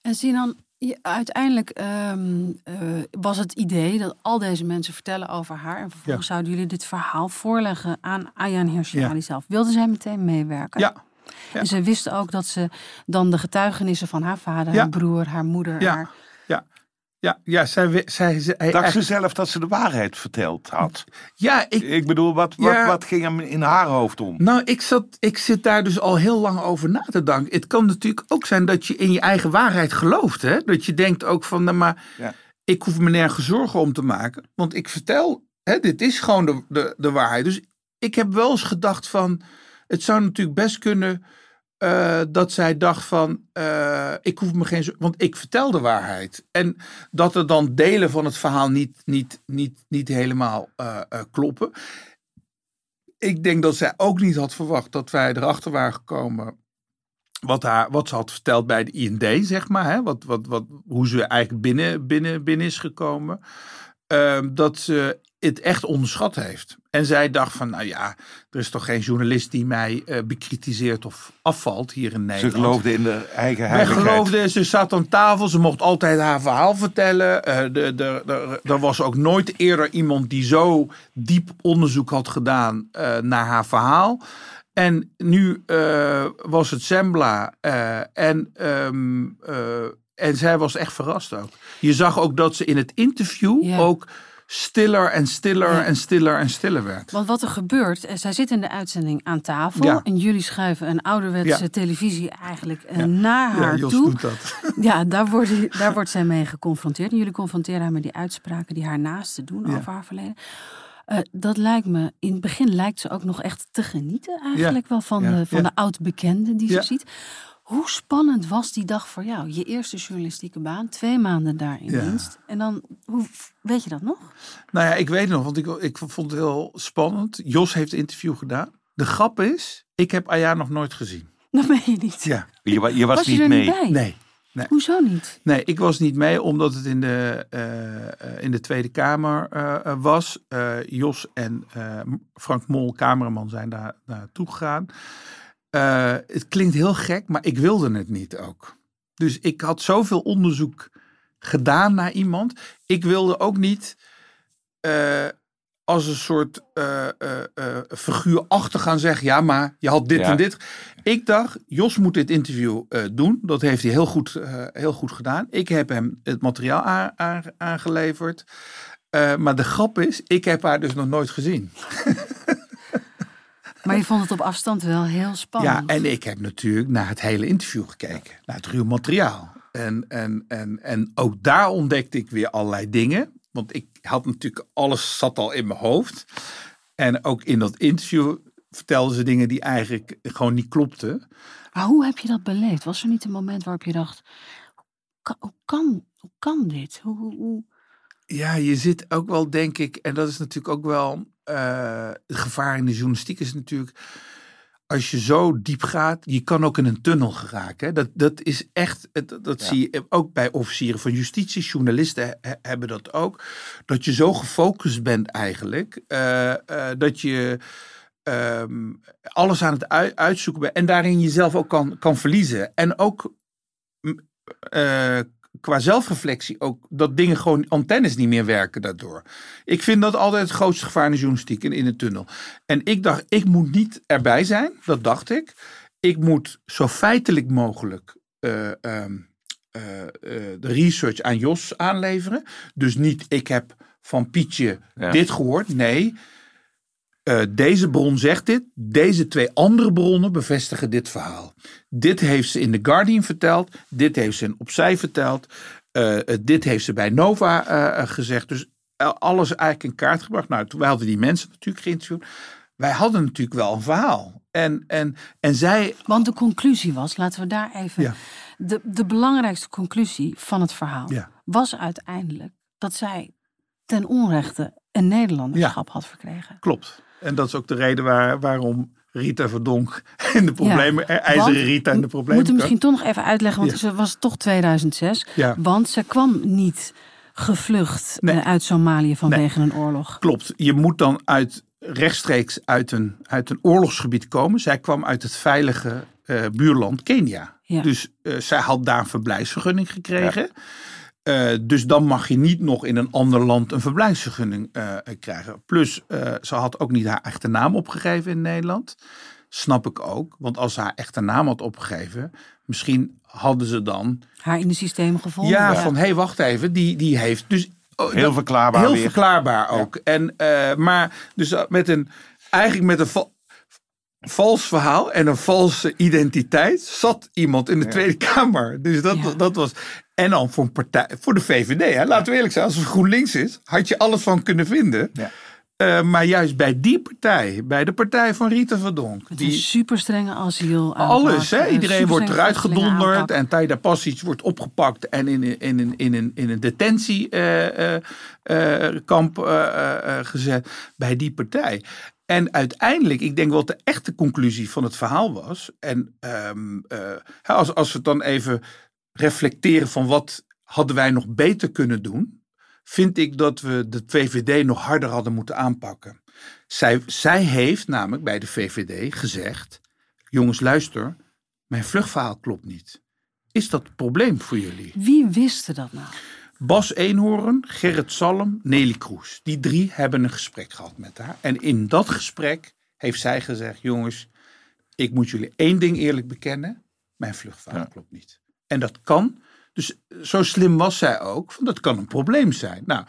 En Sinan, je, uiteindelijk um, uh, was het idee dat al deze mensen vertellen over haar. En vervolgens ja. zouden jullie dit verhaal voorleggen aan Ayaan Hirsi ja. zelf. Wilde zij meteen meewerken? Ja. ja. En ze wisten ook dat ze dan de getuigenissen van haar vader, haar broer, haar moeder, ja. haar... Ja. Ja, ja zij, zij, zij, Dacht ze zelf dat ze de waarheid verteld had? Ja, ik, ik bedoel, wat, wat, ja, wat ging hem in haar hoofd om? Nou, ik, zat, ik zit daar dus al heel lang over na te denken. Het kan natuurlijk ook zijn dat je in je eigen waarheid gelooft. Hè? Dat je denkt ook van, nou, maar ja. ik hoef me nergens zorgen om te maken. Want ik vertel Hè, dit is gewoon de, de, de waarheid. Dus ik heb wel eens gedacht van, het zou natuurlijk best kunnen eh, dat zij dacht van, eh, ik hoef me geen, want ik vertel de waarheid. En dat er dan delen van het verhaal niet, niet, niet, niet helemaal eh, kloppen. Ik denk dat zij ook niet had verwacht dat wij erachter waren gekomen wat, haar, wat ze had verteld bij de IND, zeg maar. Hè? Wat, wat, wat, hoe ze eigenlijk binnen, binnen, binnen is gekomen. Ehm, dat ze het echt onderschat heeft. En zij dacht van, nou ja, er is toch geen journalist die mij eh, bekritiseert of afvalt hier in Ze Nederland. geloofde in de eigen heiligheid. geloofden, ze zat aan tafel, ze mocht altijd haar verhaal vertellen. Eh, er was ook nooit eerder iemand die zo diep onderzoek had gedaan eh, naar haar verhaal. En nu was het Sembla en, ehm, eh, en zij was echt verrast ook. Je zag ook dat ze in het interview Ja. ook stiller en stiller Ja. en stiller en stiller werd. Want wat er gebeurt, eh, zij zit in de uitzending aan tafel. Ja. En jullie schuiven een ouderwetse Ja. televisie eigenlijk eh, naar haar Jos toe. doet dat. Ja, daar wordt, daar wordt zij mee geconfronteerd. En jullie confronteren haar met die uitspraken die haar naasten doen over haar verleden. Eh, dat lijkt me, in het begin lijkt ze ook nog echt te genieten eigenlijk wel van, de, van de oud-bekende die ze ziet. Hoe spannend was die dag voor jou? Je eerste journalistieke baan, twee maanden daar in Ja. dienst. En dan, hoe, weet je dat nog? Nou ja, ik weet het nog, want ik, ik vond het heel spannend. Jos heeft een interview gedaan. De grap is, ik heb Aya nog nooit gezien. Dat meen je niet. Ja. Je, je was, Was je niet er mee. niet bij? Nee. Hoezo niet? Nee, ik was niet mee omdat het in de, eh, eh, in de Tweede Kamer eh, eh, was. Eh, Jos en eh, Frank Mol, cameraman, zijn daar naartoe gegaan. Eh, het klinkt heel gek, maar ik wilde het niet ook. Dus ik had zoveel onderzoek gedaan naar iemand. Ik wilde ook niet eh, als een soort eh, eh, figuur achter gaan zeggen: ja, maar je had dit Ja. en dit. Ik dacht, Jos moet dit interview doen. Dat heeft hij heel goed, heel goed gedaan. Ik heb hem het materiaal aan- aan- aangeleverd. Maar de grap is, ik heb haar dus nog nooit gezien. Maar je vond het op afstand wel heel spannend. Ja, en ik heb natuurlijk naar het hele interview gekeken. Naar het ruw materiaal. En, en, en, en ook daar ontdekte ik weer allerlei dingen. Want ik had natuurlijk, alles zat al in mijn hoofd. En ook in dat interview vertelden ze dingen die eigenlijk gewoon niet klopten. Maar hoe heb je dat beleefd? Was er niet een moment waarop je dacht: hoe kan, hoe kan, dit? Hoe, hoe, hoe- Ja, je zit ook wel, denk ik, en dat is natuurlijk ook wel eh, het gevaar in de journalistiek is natuurlijk, als je zo diep gaat, je kan ook in een tunnel geraken. hè. Dat, dat is echt, dat Ja. zie je ook bij officieren van justitie, journalisten he- hebben dat ook, dat je zo gefocust bent eigenlijk, eh, eh, dat je ehm, alles aan het ui- uitzoeken bent en daarin jezelf ook kan, kan verliezen. En ook qua zelfreflectie ook dat dingen gewoon antennes niet meer werken daardoor. Ik vind dat altijd het grootste gevaar in de journalistiek in, in de tunnel. En ik dacht, ik moet niet erbij zijn, dat dacht ik. Ik moet zo feitelijk mogelijk eh, ehm, eh, eh, de research aan Jos aanleveren. Dus niet, ik heb van Pietje Ja. dit gehoord. Nee, eh, deze bron zegt dit. Deze twee andere bronnen bevestigen dit verhaal. Dit heeft ze in The Guardian verteld. Dit heeft ze in Opzij verteld. eh, eh, dit heeft ze bij Nova gezegd. Dus alles eigenlijk in kaart gebracht. Nou, toen, wij hadden die mensen natuurlijk geïnterviewd. Wij hadden natuurlijk wel een verhaal. En, en, en zij... Want de conclusie was, laten we daar even. Ja. De, de belangrijkste conclusie van het verhaal Ja. was uiteindelijk dat zij ten onrechte een Nederlanderschap had verkregen. Klopt. En dat is ook de reden waar, waarom Rita Verdonk en de problemen... eh, IJzeren Rita en de We problemen... moeten misschien toch nog even uitleggen, want Ja. ze was toch 2006. Ja. Want ze kwam niet gevlucht Nee. eh, uit Somalië vanwege een oorlog. Klopt. Je moet dan uit, rechtstreeks uit een, uit een oorlogsgebied komen. Zij kwam uit het veilige eh, buurland Kenia. Ja. Dus eh, zij had daar een verblijfsvergunning gekregen. Eh, dus dan mag je niet nog in een ander land een verblijfsvergunning eh, krijgen. Plus, eh, ze had ook niet haar echte naam opgegeven in Nederland. Snap ik ook. Want als ze haar echte naam had opgegeven, misschien hadden ze dan. Haar in de systemen gevonden. Ja, van hé, hey, wacht even, die, die heeft. Dus, oh, Heel dat- verklaarbaar Heel weer. verklaarbaar ook. En, eh, maar dus met een, eigenlijk met een va- vals verhaal en een valse identiteit zat iemand in de Tweede Kamer. Dus dat, Ja. dat was. En dan voor een partij, voor de VVD. Hè? Laten we eerlijk zijn, als het GroenLinks is, had je alles van kunnen vinden. Ja. Eh, maar juist bij die partij, bij de partij van Rita Verdonk. Met een Die, super strenge asiel. alles, hè? Iedereen wordt eruit gedonderd En... Taida Passic wordt opgepakt en in, in, in, in, een, in een detentiekamp gezet bij die partij. En uiteindelijk, ik denk wat de echte conclusie van het verhaal was. En ehm, eh, als, als we het dan even reflecteren van wat hadden wij nog beter kunnen doen. Vind ik dat we de VVD nog harder hadden moeten aanpakken. Zij, zij heeft namelijk bij de VVD gezegd: jongens, luister, mijn vluchtverhaal klopt niet. Is dat een probleem voor jullie? Wie wist dat nou? Bas Eenhoorn, Gerrit Salm, Nelly Kroes. Die drie hebben een gesprek gehad met haar. En in dat gesprek heeft zij gezegd: jongens, ik moet jullie één ding eerlijk bekennen. Mijn vluchtverhaal Ja. klopt niet. En dat kan. Dus zo slim was zij ook. Van dat kan een probleem zijn. Nou,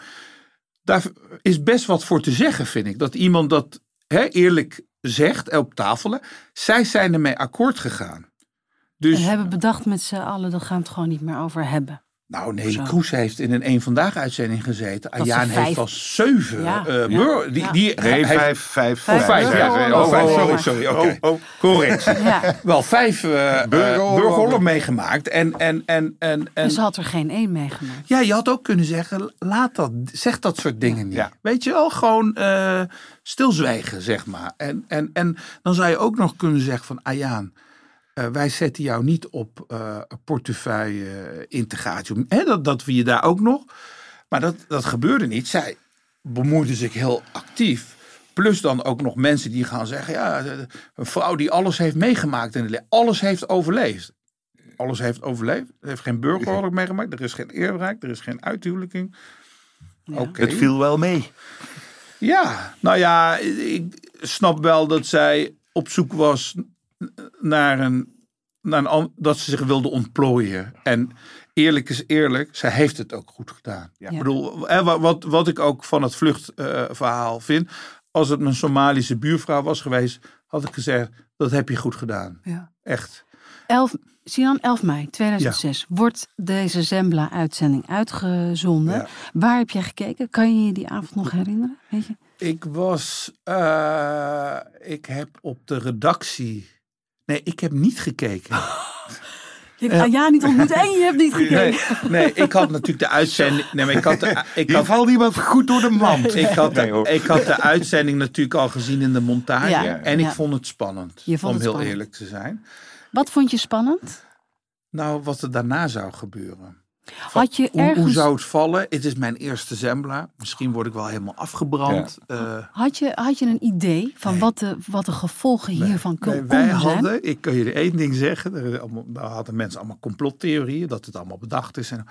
daar is best wat voor te zeggen, vind ik. Dat iemand dat hè, eerlijk zegt op tafel. Zij zijn ermee akkoord gegaan. Dus, En hebben bedacht met z'n allen, daar gaan we het gewoon niet meer over hebben. Nou, Nelly Zo. Kroes heeft in een een vandaag uitzending gezeten. ze Ayaan vijf- heeft al zeven. Ja. eh, die, die, Nee, hij- vijf, vijf, Vijf Oh, vijf, ja. burgeroorlogen. Oh, vijf, sorry, maar. sorry. Oké. Oh, oh. Correctie. Ja. Wel vijf burgeroorlogen meegemaakt. En, en, en, en, en Dus had er geen één meegemaakt. ja, je had ook kunnen zeggen, laat dat, zeg dat soort dingen niet. Ja. Weet je wel, gewoon eh, stilzwijgen, zeg maar. En, en, en dan zou je ook nog kunnen zeggen van, Ayaan, eh, wij zetten jou niet op eh portefeuille eh, integratie. Hè, dat, dat we je daar ook nog. Maar dat, dat gebeurde niet. Zij bemoeide zich heel actief. Plus dan ook nog mensen die gaan zeggen, ja, de- een vrouw die alles heeft meegemaakt in het leven, alles heeft overleefd. Alles heeft overleefd. Er heeft geen burgeroorlog meegemaakt. Er is geen eerbereik. Er is geen uithuwelijking. Oké. Het viel wel mee. Ja, nou ja, ik snap wel dat zij op zoek was naar een, naar een dat ze zich wilde ontplooien. En eerlijk is eerlijk, zij heeft het ook goed gedaan. Ja. Ik bedoel, hè, wat, wat, ik ook van het vluchtverhaal vind, als het mijn Somalische buurvrouw was geweest, had ik gezegd, dat heb je goed gedaan. Ja. Echt. 11, Sinan, 11 mei 2006 wordt deze Zembla-uitzending uitgezonden. Ja. Waar heb jij gekeken? Kan je je die avond nog herinneren? Weet je? Ik was, eh, ik heb op de redactie, nee, ik heb niet gekeken. Je hebt Anja niet ontmoet en je hebt niet gekeken. Nee, nee, ik had natuurlijk de uitzending. Nee, maar ik had de, ik had, valt iemand goed door de mand. ik had, de, ik had de uitzending natuurlijk al gezien in de montage. Ja. En ik Ja. vond het spannend. Je vond om het heel spannend. eerlijk te zijn. Wat vond je spannend? Nou, wat er daarna zou gebeuren. Had je Hoe, zou het vallen? Het is mijn eerste Zembla. Misschien word ik wel helemaal afgebrand. Eh, had je, had je een idee van wat, de, wat de gevolgen hiervan kon- Nee, wij zijn? hadden, ik kan je er één ding zeggen, er, daar hadden mensen allemaal complottheorieën, dat het allemaal bedacht is. En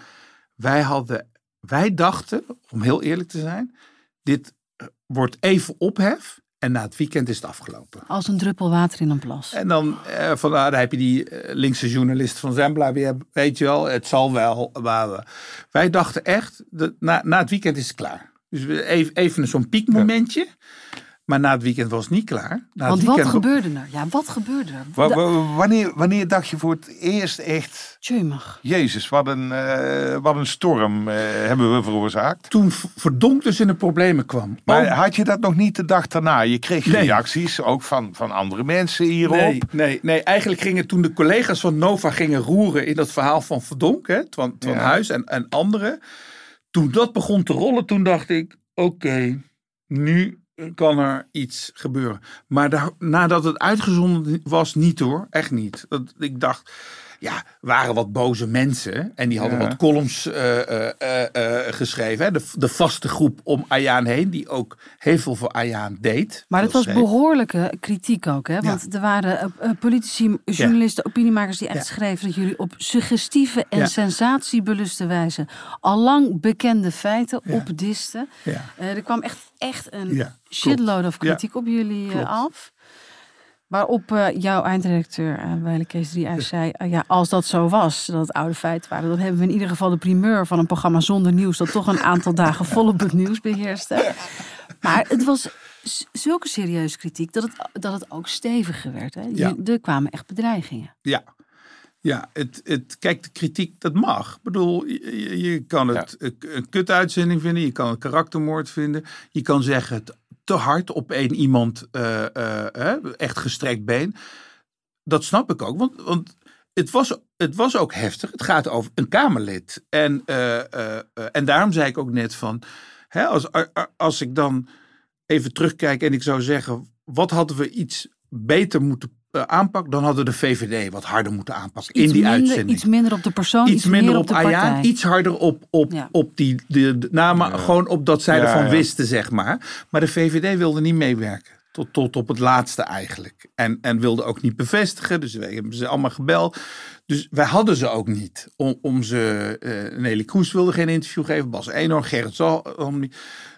wij hadden, wij dachten, om heel eerlijk te zijn, dit eh, wordt even ophef en na het weekend is het afgelopen. Als een druppel water in een plas. En dan, eh, van, ah, daar heb je die eh, linkse journalist van Zembla weer, weet je wel, het zal wel. Maar we- wij dachten echt, na, na het weekend is het klaar. Dus we- even, even zo'n piekmomentje. Maar na het weekend was het niet klaar. Na Want wat gebeurde er? Ja, wat gebeurde er? Wanneer, wanneer dacht je voor het eerst echt... Tjumig. Jezus, wat een, eh, wat een storm eh, hebben we veroorzaakt. toen v- verdonk dus in de problemen kwam. Maar had je dat nog niet de dag daarna? Je kreeg Nee. reacties, ook van, van andere mensen hierop. nee, nee, nee, eigenlijk gingen toen de collega's van Nova gingen roeren in dat verhaal van Verdonk, hè, van, van Ja. Huis en, en anderen. Toen dat begon te rollen, toen dacht ik, oké, nu kan er iets gebeuren. Maar nadat het uitgezonden was, niet hoor, echt niet. Dat, ik dacht, ja, waren wat boze mensen en die hadden Ja. wat columns eh, eh, eh, geschreven. Hè, de, de vaste groep om Ayaan heen, die ook heel veel voor Ayaan deed. Maar het was schreef. behoorlijke kritiek ook, hè? Want er waren politici, journalisten, opiniemakers die echt schreven dat jullie op suggestieve en sensatiebeluste wijze allang bekende feiten opdisten. Er kwam echt, echt een shitload of kritiek op jullie af. Waarop eh, jouw eindredacteur, uh, Weile Kees 3 uit zei... eh, ja, als dat zo was, dat het oude feiten waren... dan hebben we in ieder geval de primeur van een programma zonder nieuws... dat toch een aantal dagen volop het nieuws beheerste. Maar het was zulke serieuze kritiek dat het, dat het ook steviger werd. Hè? Je- Ja. Er kwamen echt bedreigingen. Ja, ja het, het, kijk, de kritiek, dat mag. Ik bedoel, je, kan het een- een kutuitzending vinden, je kan het karaktermoord vinden, je kan zeggen het te hard op één iemand uh, uh, echt gestrekt been. Dat snap ik ook, want, want het, was, het was ook heftig. Het gaat over een Kamerlid. En, en daarom zei ik ook net van, hè, als, als ik dan even terugkijk en ik zou zeggen, wat hadden we iets beter moeten aanpak, dan hadden de VVD wat harder moeten aanpakken in die minder, uitzending. Iets minder op de persoon, iets, iets minder meer op, op, de Ayaan, iets harder op, op, Ja. op die de, de namen, gewoon op dat zij Ja, ervan ja. wisten, zeg maar. Maar de VVD wilde niet meewerken. Tot, tot op het laatste eigenlijk. En, en wilde ook niet bevestigen. Dus we hebben ze allemaal gebeld. Dus wij hadden ze ook niet. Om, om ze, eh Nelly Kroes wilde geen interview geven. Bas Eenhoorn, Gerrit Zalm niet.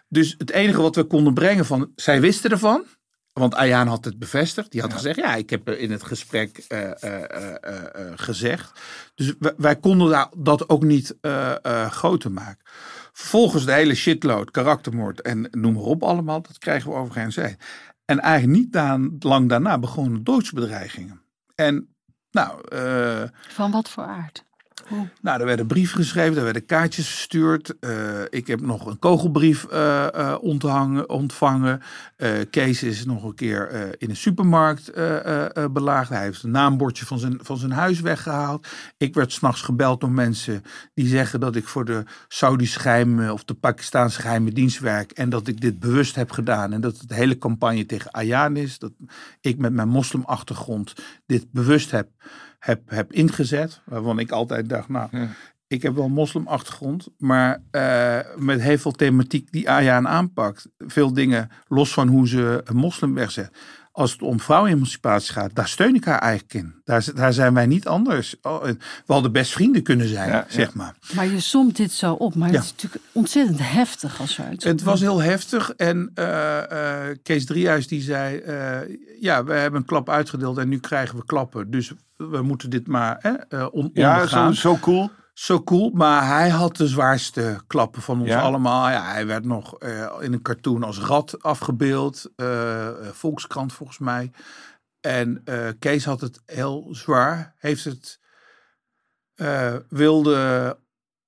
Dus het enige wat we konden brengen van... Zij wisten ervan. Want Ayaan had het bevestigd. Die had gezegd, ja, ik heb in het gesprek eh, eh, eh, gezegd. Dus wij, wij konden daar, dat ook niet groter maken. Vervolgens de hele shitload, karaktermoord en noem maar op allemaal. Dat krijgen we overigens heen. En eigenlijk niet daan, lang daarna begonnen doodsbedreigingen. En nou, Van wat voor aard? Hoe? nou, er werden brieven geschreven, er werden kaartjes verstuurd. Eh, ik heb nog een kogelbrief eh, eh, ontvangen. Kees is nog een keer in een supermarkt belaagd. Hij heeft een naambordje van zijn, van zijn huis weggehaald. Ik werd s'nachts gebeld door mensen die zeggen dat ik voor de Saudische geheime of de Pakistaanse geheime dienst werk. En dat ik dit bewust heb gedaan. En dat het hele campagne tegen Ayaan is. Dat ik met mijn moslimachtergrond dit bewust heb, heb, heb ingezet. Waarvan ik altijd dacht, nou, ik heb wel een moslimachtergrond. Maar eh, met heel veel thematiek die Ayaan aanpakt. Veel dingen, los van hoe ze een moslim wegzet. Als het om vrouwenemancipatie gaat, daar steun ik haar eigenlijk in. Daar, daar zijn wij niet anders. Oh, en We hadden best vrienden kunnen zijn, Ja, ja. zeg maar. Maar je somt dit zo op, maar Ja. het is natuurlijk ontzettend heftig als. Het was heel heftig. En eh, eh, Kees Driehuis die zei, eh, ja, we hebben een klap uitgedeeld en nu krijgen we klappen. Dus we moeten dit maar hè, eh, on Ja, ondergaan. zo, zo cool. Zo cool, maar hij had de zwaarste klappen van ons Ja? allemaal. Ja, hij werd nog eh, in een cartoon als rat afgebeeld. eh, eh, Volkskrant volgens mij. En Kees had het heel zwaar. Heeft het, wilde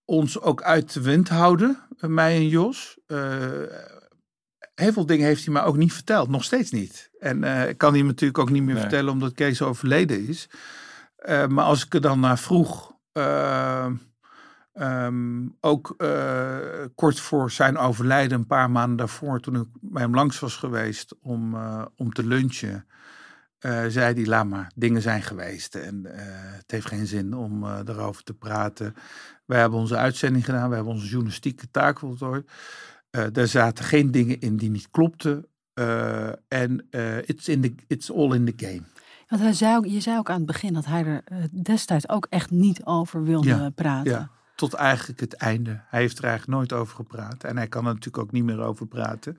ons ook uit de wind houden, mij en Jos. Heel veel dingen heeft hij me ook niet verteld, nog steeds niet. En ik kan hij natuurlijk ook niet meer Nee. vertellen omdat Kees overleden is. Maar als ik er dan naar vroeg, eh, ehm, ook eh, kort voor zijn overlijden, een paar maanden daarvoor, toen ik bij hem langs was geweest om, eh, om te lunchen, eh, zei hij, laat dingen zijn geweest en het heeft geen zin om daarover te praten. Wij hebben onze uitzending gedaan, we hebben onze journalistieke taak voltooid. Daar zaten geen dingen in die niet klopten. En it's, in the, it's all in the game. Want hij zei ook, je zei ook aan het begin dat hij er eh, destijds ook echt niet over wilde Ja, praten. Ja, tot eigenlijk het einde. Hij heeft er eigenlijk nooit over gepraat. En hij kan er natuurlijk ook niet meer over praten.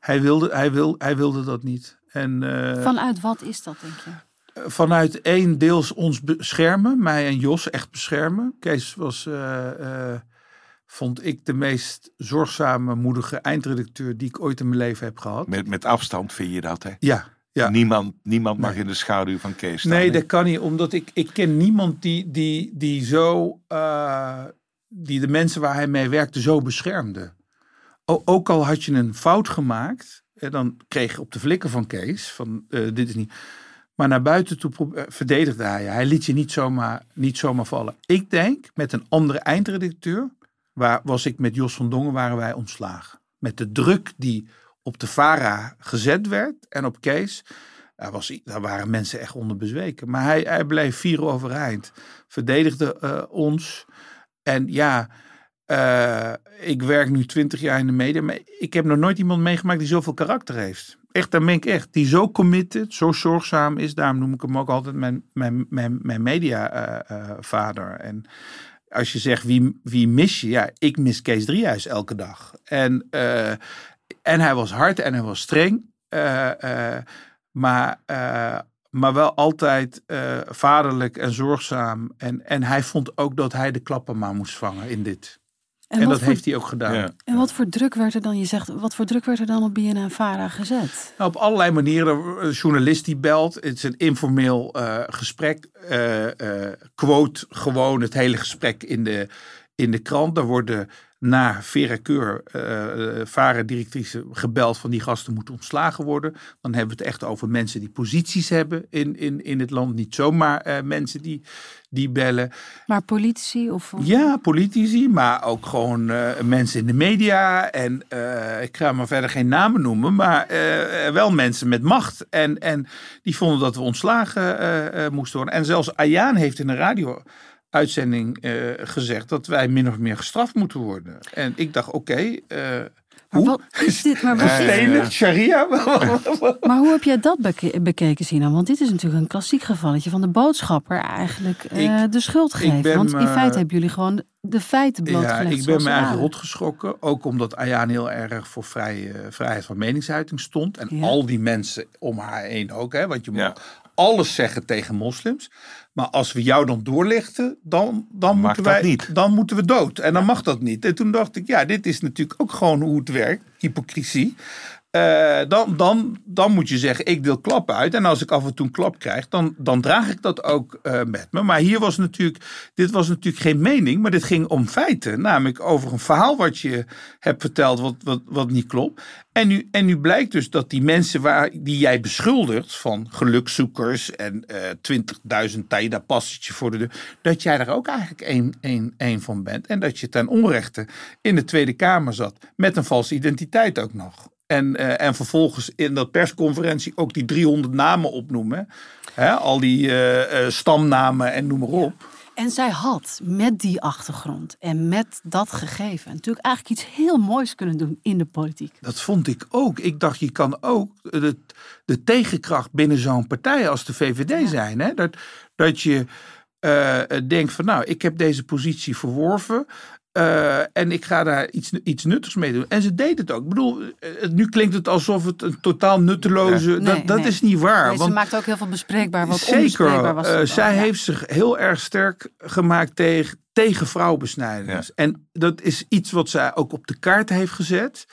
Hij wilde, hij wil, hij wilde dat niet. En eh, Vanuit wat is dat, denk je? vanuit één deels ons beschermen, mij en Jos echt beschermen. Kees was, eh, eh, vond ik, de meest zorgzame, moedige eindredacteur die ik ooit in mijn leven heb gehad. Met, met afstand vind je dat, hè? Ja, ja. Niemand, niemand mag Nee. in de schaduw van Kees staan. Nee, dat kan niet, omdat ik, ik ken niemand die, die, die zo, eh, die de mensen waar hij mee werkte zo beschermde. O- ook al had je een fout gemaakt, dan kreeg je op de flikken van Kees, van eh, dit is niet. Maar naar buiten toe eh, verdedigde hij je. Hij liet je niet zomaar, niet zomaar vallen. Ik denk, met een andere eindredacteur, waar was ik met Jos van Dongen, waren wij ontslagen. Met de druk die op de VARA gezet werd en op Kees, daar, was, daar waren mensen echt onder bezweken. Maar hij, hij bleef vier overeind, verdedigde eh, ons. En ja, eh, ik werk nu twintig jaar in de media, maar ik heb nog nooit iemand meegemaakt die zoveel karakter heeft. Echt, daar ben ik echt. Die zo committed, zo zorgzaam is. Daarom noem ik hem ook altijd mijn, mijn, mijn, mijn mediavader. en als je zegt, wie, wie mis je? Ja, ik mis Kees Driehuis elke dag. En, eh, en hij was hard en hij was streng. eh, eh, maar, eh, maar wel altijd eh, vaderlijk en zorgzaam. En, en hij vond ook dat hij de klappen maar moest vangen in dit. En, dat voor, heeft hij ook gedaan. Ja. en wat voor druk werd er dan, je zegt, wat voor druk werd er dan op BNN-Vara gezet? Nou, op allerlei manieren. Een journalist die belt. Het is een informeel eh, gesprek. eh, eh, quote gewoon het hele gesprek in de, in de krant. Daar worden naar Vera Keur, uh, VARA-directrice, gebeld van die gasten moeten ontslagen worden. Dan hebben we het echt over mensen die posities hebben in, in, in het land. Niet zomaar uh, mensen die, die bellen. Maar politici? Of... Ja, politici, maar ook gewoon uh, mensen in de media. En ik ga maar verder geen namen noemen, maar wel mensen met macht. En, en die vonden dat we ontslagen moesten worden. En zelfs Ayaan heeft in een radio uitzending uh, gezegd dat wij min of meer gestraft moeten worden. En ik dacht, oké, okay, uh, maar wat is dit? Maar wat sharia? maar hoe heb jij dat beke bekeken, Sina? Want dit is natuurlijk een klassiek gevalletje van de boodschapper eigenlijk uh, ik, de schuld geven. Want in feite hebben jullie gewoon de feiten blootgelegd. Ja, ik ben me eigenlijk rot geschrokken. Ook omdat Ayaan heel erg voor vrij, vrijheid van meningsuiting stond. En ja. al die mensen om haar heen ook. Hè, want je mag ja. Alles zeggen tegen moslims. Maar als we jou dan doorlichten, dan, dan, moeten, wij, dan moeten we dood. En dan mag dat niet. En toen dacht ik, ja, dit is natuurlijk ook gewoon hoe het werkt. Hypocrisie. Uh, dan, dan, dan moet je zeggen, ik deel klap uit. En als ik af en toe een klap krijg, dan, dan draag ik dat ook uh, met me. Maar hier was natuurlijk, dit was natuurlijk geen mening, maar dit ging om feiten. Namelijk over een verhaal wat je hebt verteld, wat, wat, niet klopt. En nu, en nu blijkt dus dat die mensen waar, die jij beschuldigt van gelukzoekers en uh, 20.000 Taida passetje voor de deur, dat jij daar ook eigenlijk één, één, één van bent. En dat je ten onrechte in de Tweede Kamer zat met een valse identiteit ook nog. En, uh, en vervolgens in dat persconferentie ook die 300 namen opnoemen. Hè? Al die uh, uh, stamnamen en noem maar op. En zij had met die achtergrond en met dat gegeven natuurlijk eigenlijk iets heel moois kunnen doen in de politiek. Dat vond ik ook. Ik dacht, je kan ook de, de tegenkracht binnen zo'n partij als de VVD ja. zijn. Hè? Dat, dat je denkt van nou, ik heb deze positie verworven. Uh, en ik ga daar iets, iets nuttigs mee doen. En ze deed het ook. Ik bedoel, nu klinkt het alsof het een totaal nutteloze. Nee, dat dat nee. is niet waar. Nee, want, ze maakt ook heel veel bespreekbaar. Wat zeker. Was uh, zij ja. heeft zich heel erg sterk gemaakt tegen, tegen vrouwbesnijders. Ja. En dat is iets wat zij ook op de kaart heeft gezet.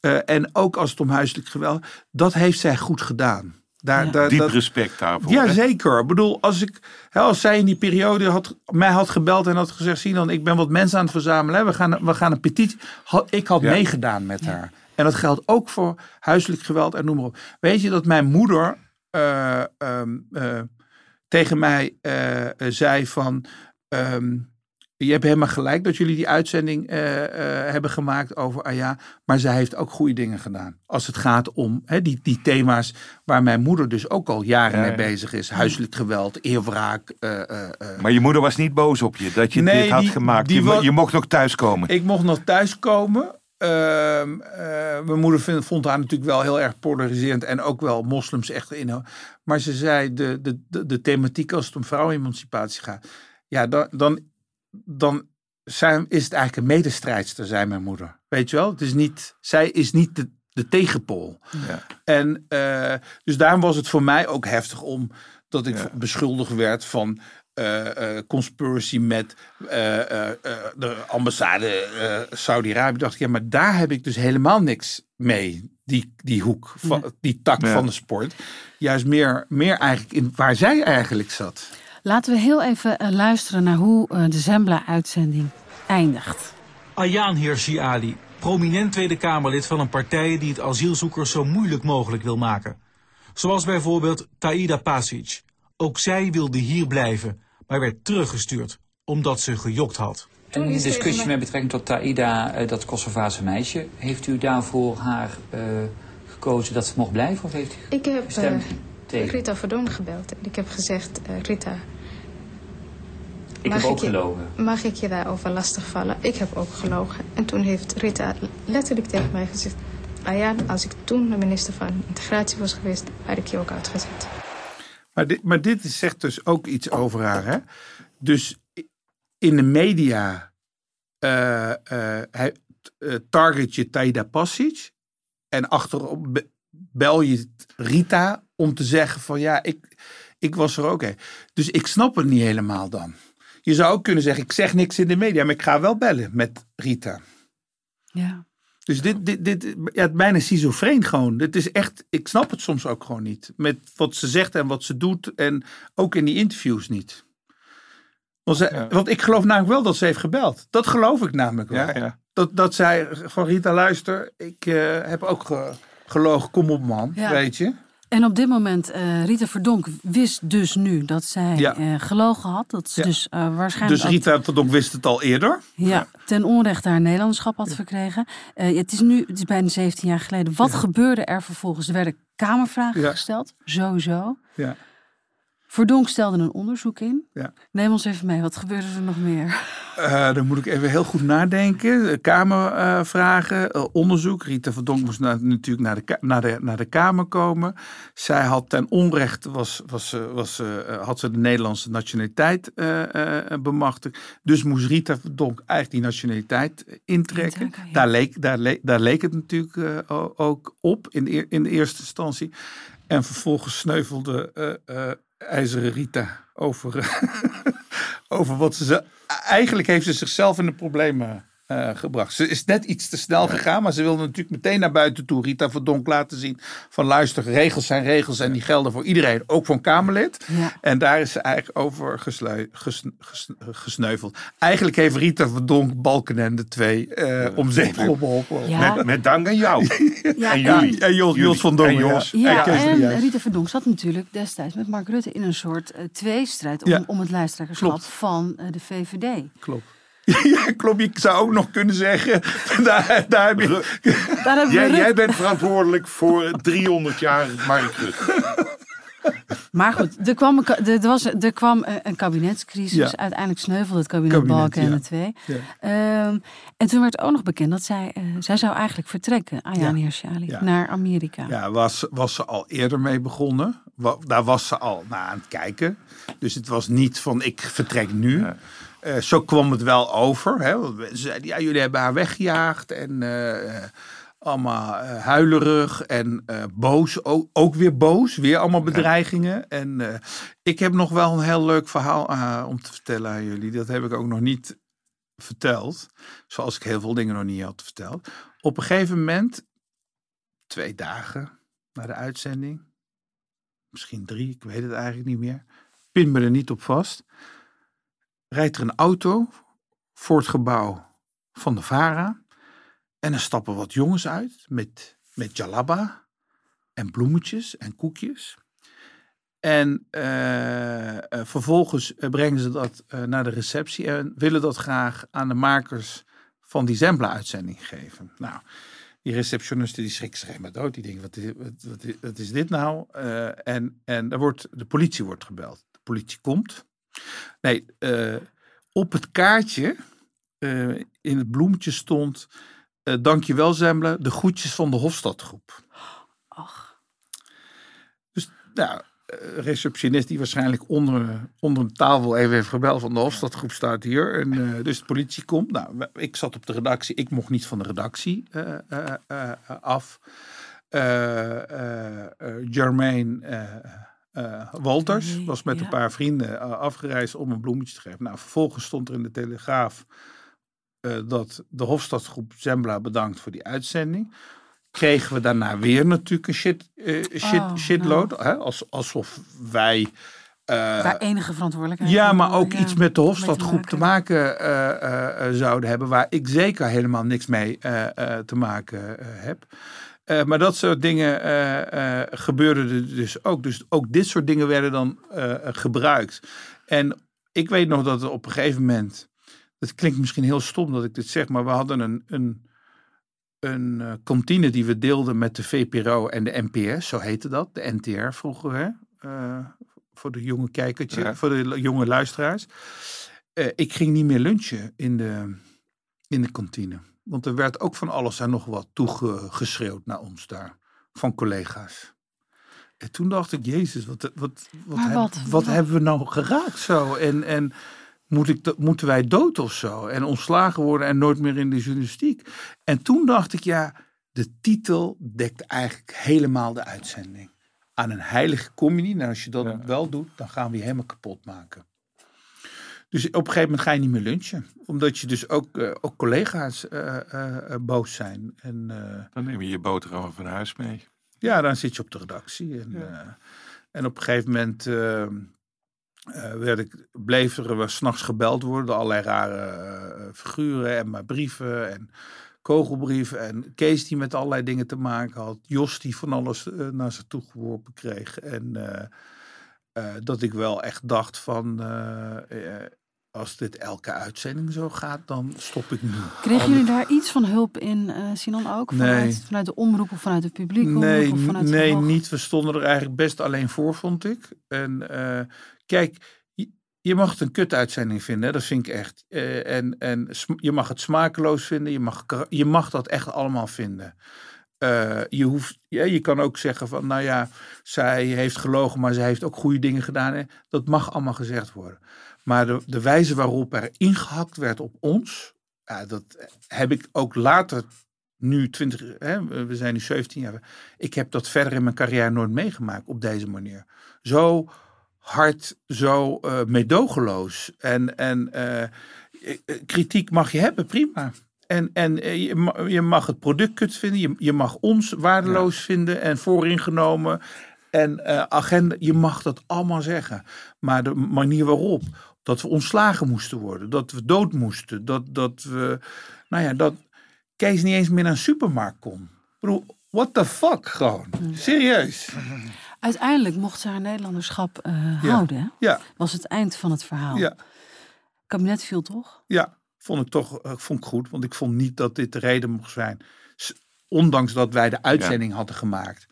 Uh, en ook als het om huiselijk geweld. Dat heeft zij goed gedaan. Daar, ja. daar, Diep dat, respect daarvoor. Ja, hè? zeker. Ik bedoel, als, ik, hè, als zij in die periode had, mij had gebeld en had gezegd: Sinan, ik ben wat mensen aan het verzamelen. Hè, we, gaan, we gaan een petitie. Had, ik had ja. meegedaan met ja. haar. En dat geldt ook voor huiselijk geweld en noem maar op. Weet je dat mijn moeder uh, um, uh, tegen mij uh, zei van. Um, je hebt helemaal gelijk dat jullie die uitzending uh, uh, hebben gemaakt over Aya. Maar zij heeft ook goede dingen gedaan. Als het gaat om die, die thema's waar mijn moeder dus ook al jaren ja, mee bezig is. Huiselijk geweld, eerwraak. Uh, maar je moeder was niet boos op je dat je nee, dit had die, gemaakt. Die je, je, mocht nog thuiskomen. Ik mocht nog thuiskomen. Ehm, mijn moeder vind, vond haar natuurlijk wel heel erg polariserend. En ook wel moslims echt in. Maar ze zei de, de, de, de thematiek als het om vrouwenemancipatie gaat. Ja, dan, dan dan zijn, is het eigenlijk een medestrijdster, zei mijn moeder. Weet je wel? Het is niet, zij is niet de, de tegenpool. Ja. En uh, dus daarom was het voor mij ook heftig om dat ik ja. beschuldigd werd van uh, uh, conspiracy met de ambassade Saudi-Arabië. dacht ik, ja, maar daar heb ik dus helemaal niks mee. Die, die hoek, van, die tak van de sport. Juist meer, meer eigenlijk in waar zij eigenlijk zat. Laten we heel even uh, luisteren naar hoe uh, de Zembla-uitzending eindigt. Ayaan Hirsi Ali, prominent Tweede Kamerlid van een partij die het asielzoekers zo moeilijk mogelijk wil maken. Zoals bijvoorbeeld Taida Pasic. Ook zij wilde hier blijven, maar werd teruggestuurd omdat ze gejokt had. En in de discussie met betrekking tot Taida, uh, dat Kosovaarse meisje, heeft u daarvoor haar gekozen dat ze mocht blijven? Of heeft u Ik heb gestemd? Tegen? Rita Verdon gebeld. En ik heb gezegd, uh, Rita... Ik heb ook je, gelogen. Mag ik je daarover lastigvallen? Ik heb ook gelogen. En toen heeft Rita letterlijk tegen mij gezegd... Ayaan, als ik toen de minister van Integratie was geweest... had ik je ook uitgezet. Maar dit, maar dit zegt dus ook iets over haar, hè? Dus in de media uh, uh, target je Taida Passic... en achterop bel je Rita om te zeggen van ja, ik, ik was er ook. Hè. Dus ik snap het niet helemaal dan. Je zou ook kunnen zeggen, ik zeg niks in de media, maar ik ga wel bellen met Rita. Ja. Dus dit, dit, dit ja, het bijna schizofreen gewoon. Dit is echt, ik snap het soms ook gewoon niet. Met wat ze zegt en wat ze doet en ook in die interviews niet. Want, ze- Ja. want ik geloof namelijk wel dat ze heeft gebeld. Dat geloof ik namelijk wel. Ja, ja. Dat, dat zij van Rita, luister, ik eh, heb ook ge- gelogen, kom op man, Ja. weet je. En op dit moment, eh, Rita Verdonk wist dus nu dat zij Ja. eh, gelogen had. Dat ze Ja. dus eh, waarschijnlijk Dus Rita Verdonk wist het al eerder. ja, ten onrechte haar Nederlandschap had verkregen. Het is nu, het is bijna 17 jaar geleden. Wat gebeurde er vervolgens? Er werden kamervragen gesteld, sowieso. Ja. Verdonk stelde een onderzoek in. Ja. Neem ons even mee, wat gebeurde er nog meer? Eh, dan moet ik even heel goed nadenken. Kamervragen, eh, onderzoek. Rita Verdonk moest na- natuurlijk naar de, naar, de, naar de Kamer komen. Zij had ten onrechte, was, was, eh, was, eh, had ze de Nederlandse nationaliteit eh, eh, bemachtigd. Dus moest Rita Verdonk eigenlijk die nationaliteit eh, intrekken. Intrekken, ja. daar, leek, daar, leek, daar leek het natuurlijk eh, ook op in de, in de eerste instantie. En vervolgens sneuvelde eh, eh, IJzeren Rita over, over wat ze... ze- Eigenlijk heeft ze zichzelf in de problemen eh, gebracht. Ze is net iets te snel gegaan, maar ze wilde natuurlijk meteen naar buiten toe Rita Verdonk laten zien van luister, regels zijn regels en die gelden voor iedereen, ook voor een Kamerlid. Ja. En daar is ze eigenlijk over gesleu- gesn- gesn- gesneuveld. Eigenlijk heeft Rita Verdonk Balkenende 2 eh om zeep geholpen. Ja. Met, met dank aan jou. Ja, en en- jullie. En Jos, van Dongen. En Jos. Ja. En Juist. Rita Verdonk zat natuurlijk destijds met Mark Rutte in een soort eh, tweestrijd om, Ja. om het lijsttrekkerschap Klopt. van de VVD. Klopt. Ja, klopt. Je zou ook nog kunnen zeggen. Daar, daar heb je. Daar hebben we Jij, jij bent verantwoordelijk voor 300 jaar Mark Rutte. Maar goed, er kwam er, er was, er kwam een, kabinetscrisis. Ja. Uiteindelijk sneuvelde het kabinet, Kabinet, Balkenende ja. 2. Ja. Ehm, en toen werd ook nog bekend dat zij, eh, zij zou eigenlijk vertrekken, Ayaan Ja. Naar Amerika. Ja, was, was ze al eerder mee begonnen. Wa- Daar was ze al naar aan het kijken. Dus het was niet van ik vertrek nu. Eh, zo kwam het wel over. Hè? Ze zeiden, ja, jullie hebben haar weggejaagd. En eh, allemaal eh, huilerig en boos. Ook, ook weer boos. Weer allemaal bedreigingen. En ik heb nog wel een heel leuk verhaal om te vertellen aan jullie. Dat heb ik ook nog niet verteld. Zoals ik heel veel dingen nog niet had verteld. Op een gegeven moment, twee dagen na de uitzending. Misschien drie, ik weet het eigenlijk niet meer. Pin me er niet op vast. Rijdt er een auto voor het gebouw van de VARA. En er stappen wat jongens uit met, met jalaba en bloemetjes en koekjes. En eh, eh, vervolgens eh, brengen ze dat naar de receptie en willen dat graag aan de makers van die Zembla-uitzending geven. Nou, die receptionisten die schrikken zich helemaal dood. Die denken, wat is, wat, is, is dit nou? En en daar wordt, de politie wordt gebeld. De politie komt. Nee, eh, op het kaartje eh, in het bloemetje stond... eh dankjewel Zembla, de groetjes van de Hofstadgroep. Ach, Dus nou, receptionist die waarschijnlijk onder, onder de tafel even heeft gebeld van de Hofstadgroep staat hier. En, dus de politie komt. Nou, ik zat op de redactie. Ik mocht niet van de redactie af. Eh, eh, Walters Nee, was met ja. een paar vrienden eh, afgereisd om een bloemetje te geven. Nou, vervolgens stond er in de Telegraaf eh, dat de Hofstadgroep Zembla bedankt voor die uitzending. Kregen we daarna weer natuurlijk een shit, shit, Oh, shitload. Hè? Als, alsof wij... daar enige verantwoordelijkheid. ja, maar ook ja, iets met de Hofstadgroep te maken eh, eh, zouden hebben, waar ik zeker helemaal niks mee te maken heb. Eh, maar dat soort dingen eh, eh, gebeurden er dus ook. Dus ook dit soort dingen werden dan eh, gebruikt. En ik weet nog dat op een gegeven moment, dat klinkt misschien heel stom dat ik dit zeg, maar we hadden een, een, een eh, kantine die we deelden met de VPRO en de NPS, zo heette dat, de NTR vroeger, hè? Eh, voor de jonge kijkertje, Ja. voor de jonge luisteraars. Eh, ik ging niet meer lunchen in de, in de kantine. Want er werd ook van alles en nog wat toegeschreeuwd naar ons daar. Van collega's. En toen dacht ik, Jezus, wat, wat, wat, heb- wat- wat, wat- hebben we nou geraakt zo? En, en moet ik, dat- moeten wij dood of zo? En ontslagen worden en nooit meer in de journalistiek? En toen dacht ik, ja, de titel dekt eigenlijk helemaal de uitzending. Aan een heilige communie. Nou, als je dat Ja. wel doet, dan gaan we je helemaal kapot maken. Dus op een gegeven moment ga je niet meer lunchen. Omdat je dus ook, eh, ook collega's eh, eh, boos zijn. En eh, Dan neem je je boterhammen van huis mee. ja, dan zit je op de redactie. En, Ja. eh, en op een gegeven moment werd ik, bleef er s'nachts gebeld worden door allerlei rare figuren en maar brieven en kogelbrieven. En Kees die met allerlei dingen te maken had. Jos die van alles naar zich toe geworpen kreeg. En eh, eh, dat ik wel echt dacht van... als dit elke uitzending zo gaat, dan stop ik nu. Kregen jullie daar iets van hulp in, Sinan ook? Vanuit, Nee. vanuit de omroep of vanuit het publiek? Nee, of vanuit nee niet. We stonden er eigenlijk best alleen voor, vond ik. En eh, kijk, je, je mag het een kut-uitzending vinden, hè, dat vind ik echt. Eh, en en je mag het smakeloos vinden, je mag, je mag dat echt allemaal vinden. Je, hoeft, ja, je kan ook zeggen van, nou ja, zij heeft gelogen, maar zij heeft ook goede dingen gedaan. Hè. Dat mag allemaal gezegd worden. Maar de, de wijze waarop er ingehakt werd op ons, ja, dat heb ik ook later, nu 20, hè, we zijn nu 17 jaar. Ik heb dat verder in mijn carrière nooit meegemaakt op deze manier. Zo hard, zo eh medogeloos. En, en eh, eh, kritiek mag je hebben, prima. En, en je, ma- je mag het product kut vinden, je, je mag ons waardeloos vinden en vooringenomen. En agenda, je mag dat allemaal zeggen. Maar de manier waarop, dat we ontslagen moesten worden, dat we dood moesten, dat, dat we, nou ja, dat Kees niet eens meer naar een supermarkt kon. Ik bedoel, what the fuck gewoon. Serieus. Uiteindelijk mocht ze haar Nederlanderschap eh, Ja. houden. hè? Ja, Was het eind van het verhaal. ja, Het kabinet viel toch? ja. Vond ik toch eh, vond ik goed, want ik vond niet dat dit de reden mocht zijn. S- Ondanks dat wij de uitzending hadden gemaakt.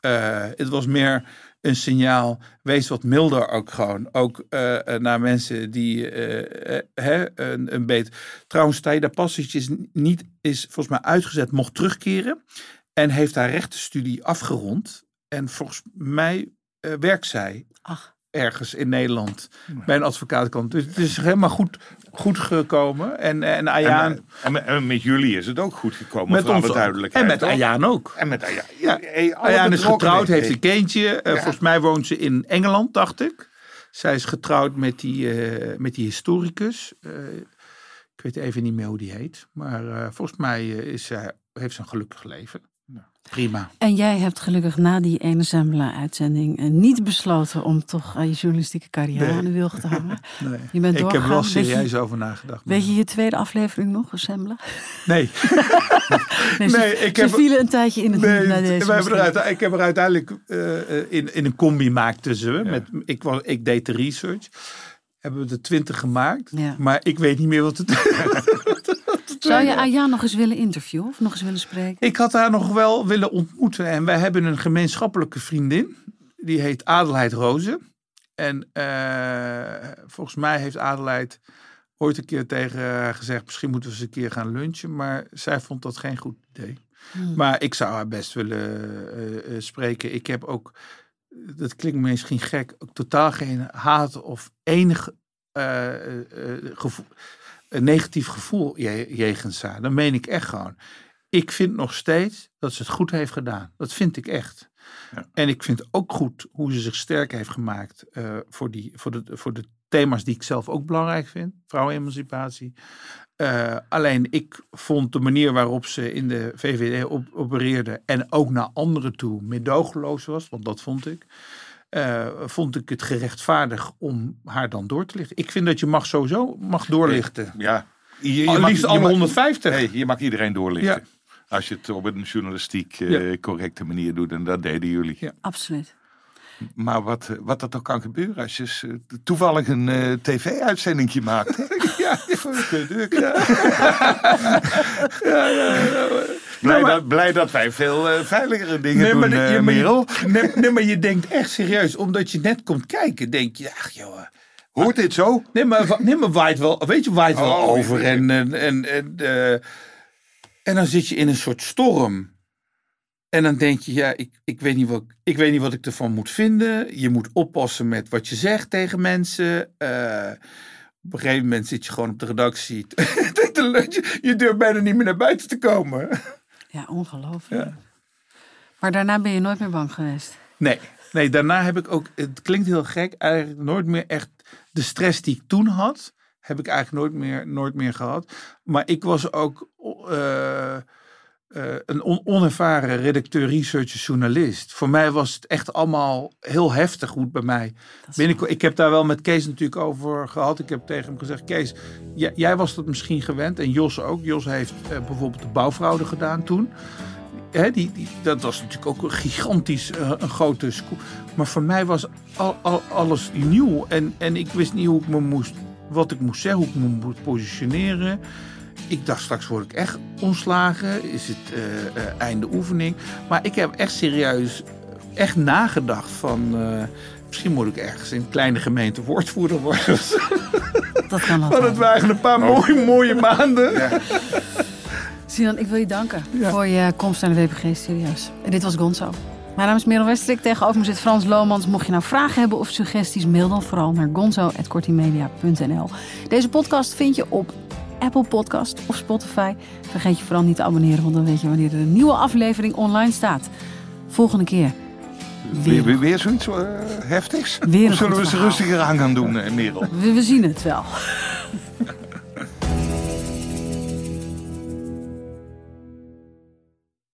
Eh, het was meer een signaal. Wees wat milder ook gewoon. Ook eh, eh, naar mensen die eh, hè, een, een beet. Trouwens, Taida Passage is niet, is volgens mij uitgezet, mocht terugkeren. En heeft haar rechtenstudie afgerond. En volgens mij werkt zij Ach, ergens in Nederland bij een advocaatkant. Dus het is helemaal goed, goed gekomen. En, en Ayaan... En, en met- en met jullie is het ook goed gekomen, met voor ons duidelijkheid. En met? Ayaan ook. En met Ayaan. Ja. Hey, Ayaan is getrouwd, heeft een kindje. Eh. Volgens mij woont ze in Engeland, dacht ik. Zij is getrouwd met die, eh, met die historicus. Eh, ik weet even niet meer hoe die heet. Maar eh, volgens mij eh, is zij, heeft ze een gelukkig leven. Prima. En jij hebt gelukkig na die ene Zembla-uitzending eh, niet besloten om toch eh, je journalistieke carrière Nee. aan de wilg te hangen. Nee. Je bent ik heb er wel serieus over nagedacht. Weet je je tweede aflevering nog, Zembla? Nee. Nee, ze, Nee, ik ze heb- vielen een tijdje in het Nee, naar deze. eruit, ik heb er uiteindelijk eh, in, in een combi maakten ze. Met, ik, was, ik deed de research. Hebben we de twintig gemaakt. Ja. Maar ik weet niet meer wat het Zou je Ayaan nog eens willen interviewen of nog eens willen spreken? Ik had haar nog wel willen ontmoeten. En wij hebben een gemeenschappelijke vriendin. Die heet Adelheid Rozen. En eh, volgens mij heeft Adelheid ooit een keer tegen haar gezegd... misschien moeten we eens een keer gaan lunchen. Maar zij vond dat geen goed idee. Hmm. Maar ik zou haar best willen eh, eh, spreken. Ik heb ook, dat klinkt misschien gek, ook totaal geen haat of enig gevoel, een negatief gevoel je- jegens haar. Dat meen ik echt gewoon. Ik vind nog steeds dat ze het goed heeft gedaan. Dat vind ik echt. Ja. En ik vind ook goed hoe ze zich sterk heeft gemaakt eh, voor, die, voor, de, voor de thema's die ik zelf ook belangrijk vind. Vrouwenemancipatie. Eh, alleen ik vond de manier waarop ze in de VVD op, opereerde en ook naar anderen toe medogeloos was, want dat vond ik, eh, vond ik het gerechtvaardig om haar dan door te lichten. Ik vind dat je mag sowieso mag doorlichten. Ja. Je, je Al mag- liefst je alle mag- 150. Nee, je mag iedereen doorlichten. Ja. Als je het op een journalistiek eh, Ja. correcte manier doet. En dat deden jullie. Ja. Absoluut. Maar wat, wat er toch kan gebeuren als je eh, toevallig een eh, tv-uitzendingje maakt. hè? Ja, Blij, maar- dat, blij dat wij veel eh, veiligere dingen Nee, doen, maar, je- Merel. nee, nee, maar je denkt echt serieus, omdat je net komt kijken, denk je, ach joh. Hoort dit zo? Nee, maar, nee, maar waait wel, weet je, waait wel Oh, over. ja. En, en, en, en, en dan zit je in een soort storm. En dan denk je, ja, ik, ik, weet niet wat, ik weet niet wat ik ervan moet vinden. Je moet oppassen met wat je zegt tegen mensen. Eh, op een gegeven moment zit je gewoon op de redactie. je, durft bijna niet meer naar buiten te komen. Ja, ongelooflijk. Maar daarna ben je nooit meer bang geweest. Nee, nee, daarna heb ik ook, het klinkt heel gek, eigenlijk nooit meer echt de stress die ik toen had, heb ik eigenlijk nooit meer, nooit meer gehad. Maar ik was ook, eh, eh, een on- onervaren redacteur, researcher, journalist. Voor mij was het echt allemaal heel heftig het bij mij. Ik heb daar wel met Kees natuurlijk over gehad. Ik heb tegen hem gezegd, Kees, jij, jij was dat misschien gewend. En Jos ook. Jos heeft eh, bijvoorbeeld de bouwfraude gedaan toen. Die, die, dat was natuurlijk ook een gigantisch, eh, een grote scoop. Maar voor mij was al, al, alles nieuw. En, en ik wist niet hoe ik me moest, wat ik moest zeggen, hoe ik me moest positioneren. Ik dacht, straks word ik echt ontslagen. Is het eh, eh, einde oefening? Maar ik heb echt serieus echt nagedacht van... eh, misschien moet ik ergens in een kleine gemeente woordvoerder worden. Dat kan Want het waren een paar mooie, mooie maanden. Sinan, ik wil je danken voor je komst naar de WPG Studios. En dit was Gonzo. Mijn naam is Merel Westerik. Tegenover me zit Frans Lomans. Mocht je nou vragen hebben of suggesties, mail dan vooral naar gonzo.kortimedia.nl. Deze podcast vind je op Apple Podcast of Spotify. Vergeet je vooral niet te abonneren, want dan weet je wanneer er een nieuwe aflevering online staat. Volgende keer. Weer, weer, weer zoiets eh, heftigs? Weer zullen we verhaal. rustiger aan gaan doen, eh, Merel? We, we zien het wel.